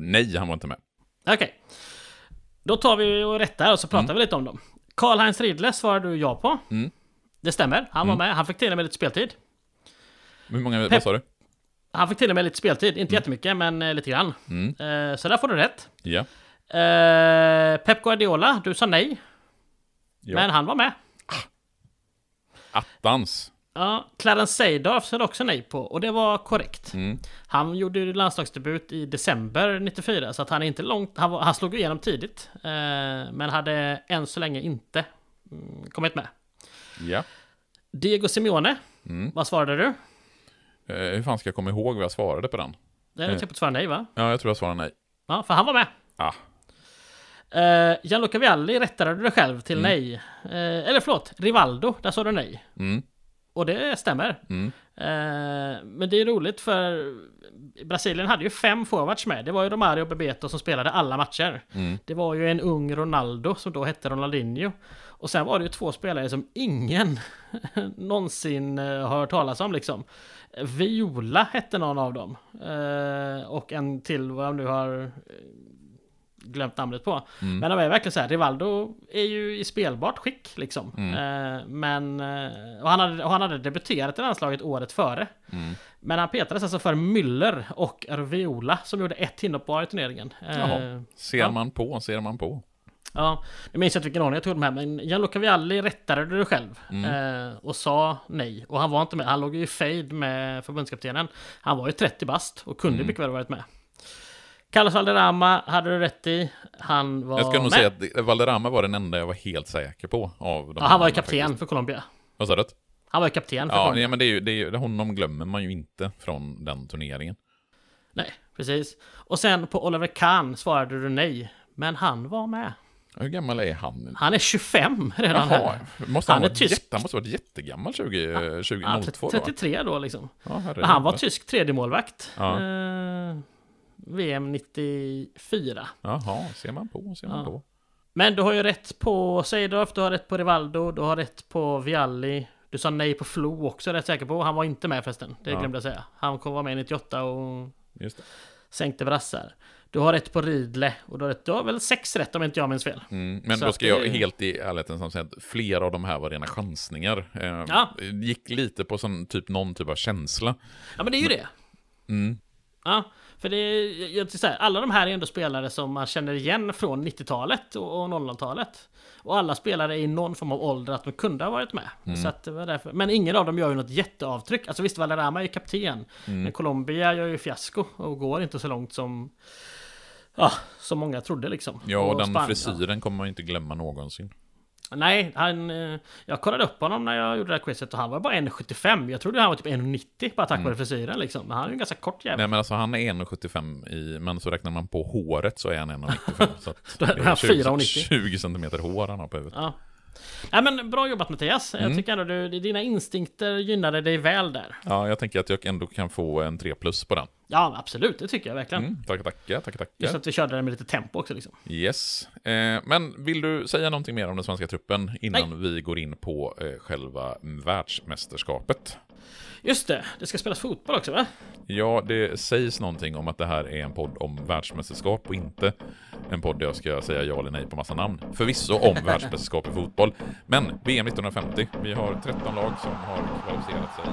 Nej, han var inte med. Okej. Då tar vi och rättar och så pratar vi lite om dem. Karl-Heinz Riedle svarar du ja på. Mm. Det stämmer. Han var Mm. med. Han fick till och med lite speltid. Hur många, Pep. vad sa du? Han fick till och med lite speltid. Inte jättemycket, men eh, lite grann. Mm. Eh, Så där får du rätt. Ja. Eh, Pep Guardiola, du sa nej. ja. Men han var med. Attans. Ja, Clarence Seedorf sa du också nej på. Och det var korrekt. Mm. Han gjorde ju landslagsdebut i december 94. Så att han är inte långt... Han, var, han slog igenom tidigt. Eh, men hade än så länge inte mm, kommit med. Ja. Diego Simeone. Mm. Vad svarade du? Eh, hur fan ska jag komma ihåg vad jag svarade på den? Det är Eh. typ att svara nej va? Ja, jag tror jag svarade nej. Ja, för han var med. Ah. Uh, Gianluca Vialli rättade du dig själv till Mm. nej. Eh, eller förlåt, Rivaldo, där sa du nej. Och det stämmer. Mm. Eh, men det är roligt för Brasilien hade ju fem forwards med. Det var ju Romario och Bebeto som spelade alla matcher. Mm. Det var ju en ung Ronaldo som då hette Ronaldinho. Och sen var det ju två spelare som ingen någonsin eh, har hört talas om liksom. Viola hette någon av dem. Eh, och en till vad jag nu har glömt namnet på. Mm. Men de är verkligen så här, Rivaldo är ju i spelbart skick liksom. Mm. Eh, men, eh, och han, hade, och han hade debuterat i landslaget året före. Mm. Men han petades alltså för Müller och Viola som gjorde ett inhopp var i turneringen. Eh. Ser ja. man på, ser man på. Ja, nu minns jag inte vilken ordning jag tog de här, men Gianluca Vialli rättade du själv Mm. eh, och sa nej. Och han var inte med, han låg ju i fade med förbundskaptenen. Han var ju 30 bast och kunde Mm. mycket väl varit med. Carlos Valderrama hade du rätt i. Han var Jag ska nog med. säga att Valderrama var den enda jag var helt säker på av de ja, han var ju kapten faktiskt. för Colombia. Vad sa du? Han var ju kapten för Ja, Colombia. nej, men det är ju, det är ju, honom glömmer man ju inte från den turneringen. Nej, precis. Och sen på Oliver Kahn svarade du nej. Men han var med. Hur gammal är han? Han är 25 redan Jaha, måste han, Han är tysk. jätte, han måste varit jättegammal 20, Ja, 2002 då? 33 då liksom. Ja, han var tysk tredje målvakt. Ja. Eh, VM 94. Jaha, ser man på, ser man Ja. på. Men du har ju rätt på Seedorf, du har rätt på Rivaldo, du har rätt på Vialli. Du sa nej på Flo också, är rätt säker på. Han var inte med förresten. Det Ja. glömde jag säga. Han kom vara med 98 och sänkte brassar. Du har ett på Ridle och du har, ett, du har väl sex rätt om inte jag minns fel. Mm, men Så då ska jag det- helt i ärlighetens säga att flera av de här var rena chansningar. Eh, Ja. Gick lite på sån, typ, någon typ av känsla. Ja men det är ju det. Mm. Ja, för det är, jag, så här, alla de här är ändå spelare som man känner igen från 90-talet och, och 00-talet. Och alla spelare är i någon form av ålder att de kunde ha varit med. Så att det var därför. Men ingen av dem gör ju något jätteavtryck. Alltså visst, Valderrama är ju kapten. Men Colombia gör ju fiasko och går inte så långt som... Ja, som många trodde liksom. Ja, och den Spanien- frisyren kommer man inte glömma någonsin. Nej, han... eh, Jag kollade upp honom när jag gjorde det här quizet och han var bara 1,75. Jag trodde han var typ 1,90 bara tack vare frisyren liksom. Men han är ju en ganska kort jävel. Nej men alltså han är 1,75 i, men så räknar man på håret så är han 1,95. så att är det han 20 4,90. 20 centimeter hår han har på huvudet. Ja. Nej men bra jobbat Mattias. Mm. Jag tycker ändå du, dina instinkter gynnade dig väl där. Ja, jag tänker att jag ändå kan få en 3 plus på den. Ja absolut, det tycker jag verkligen. Mm, tackar, tackar, tackar, Just tackar. att vi körde den med lite tempo också liksom. Yes. Eh, men vill du säga någonting mer om den svenska truppen innan vi går in på eh, själva världsmästerskapet? Just det, det ska spelas fotboll också va? Ja, det sägs någonting om att det här är en podd om världsmästerskap och inte en podd där jag ska säga ja eller nej på massa namn. Förvisso om världsmästerskap i fotboll, men VM 1950. Vi har 13 lag som har kvalificerat sig.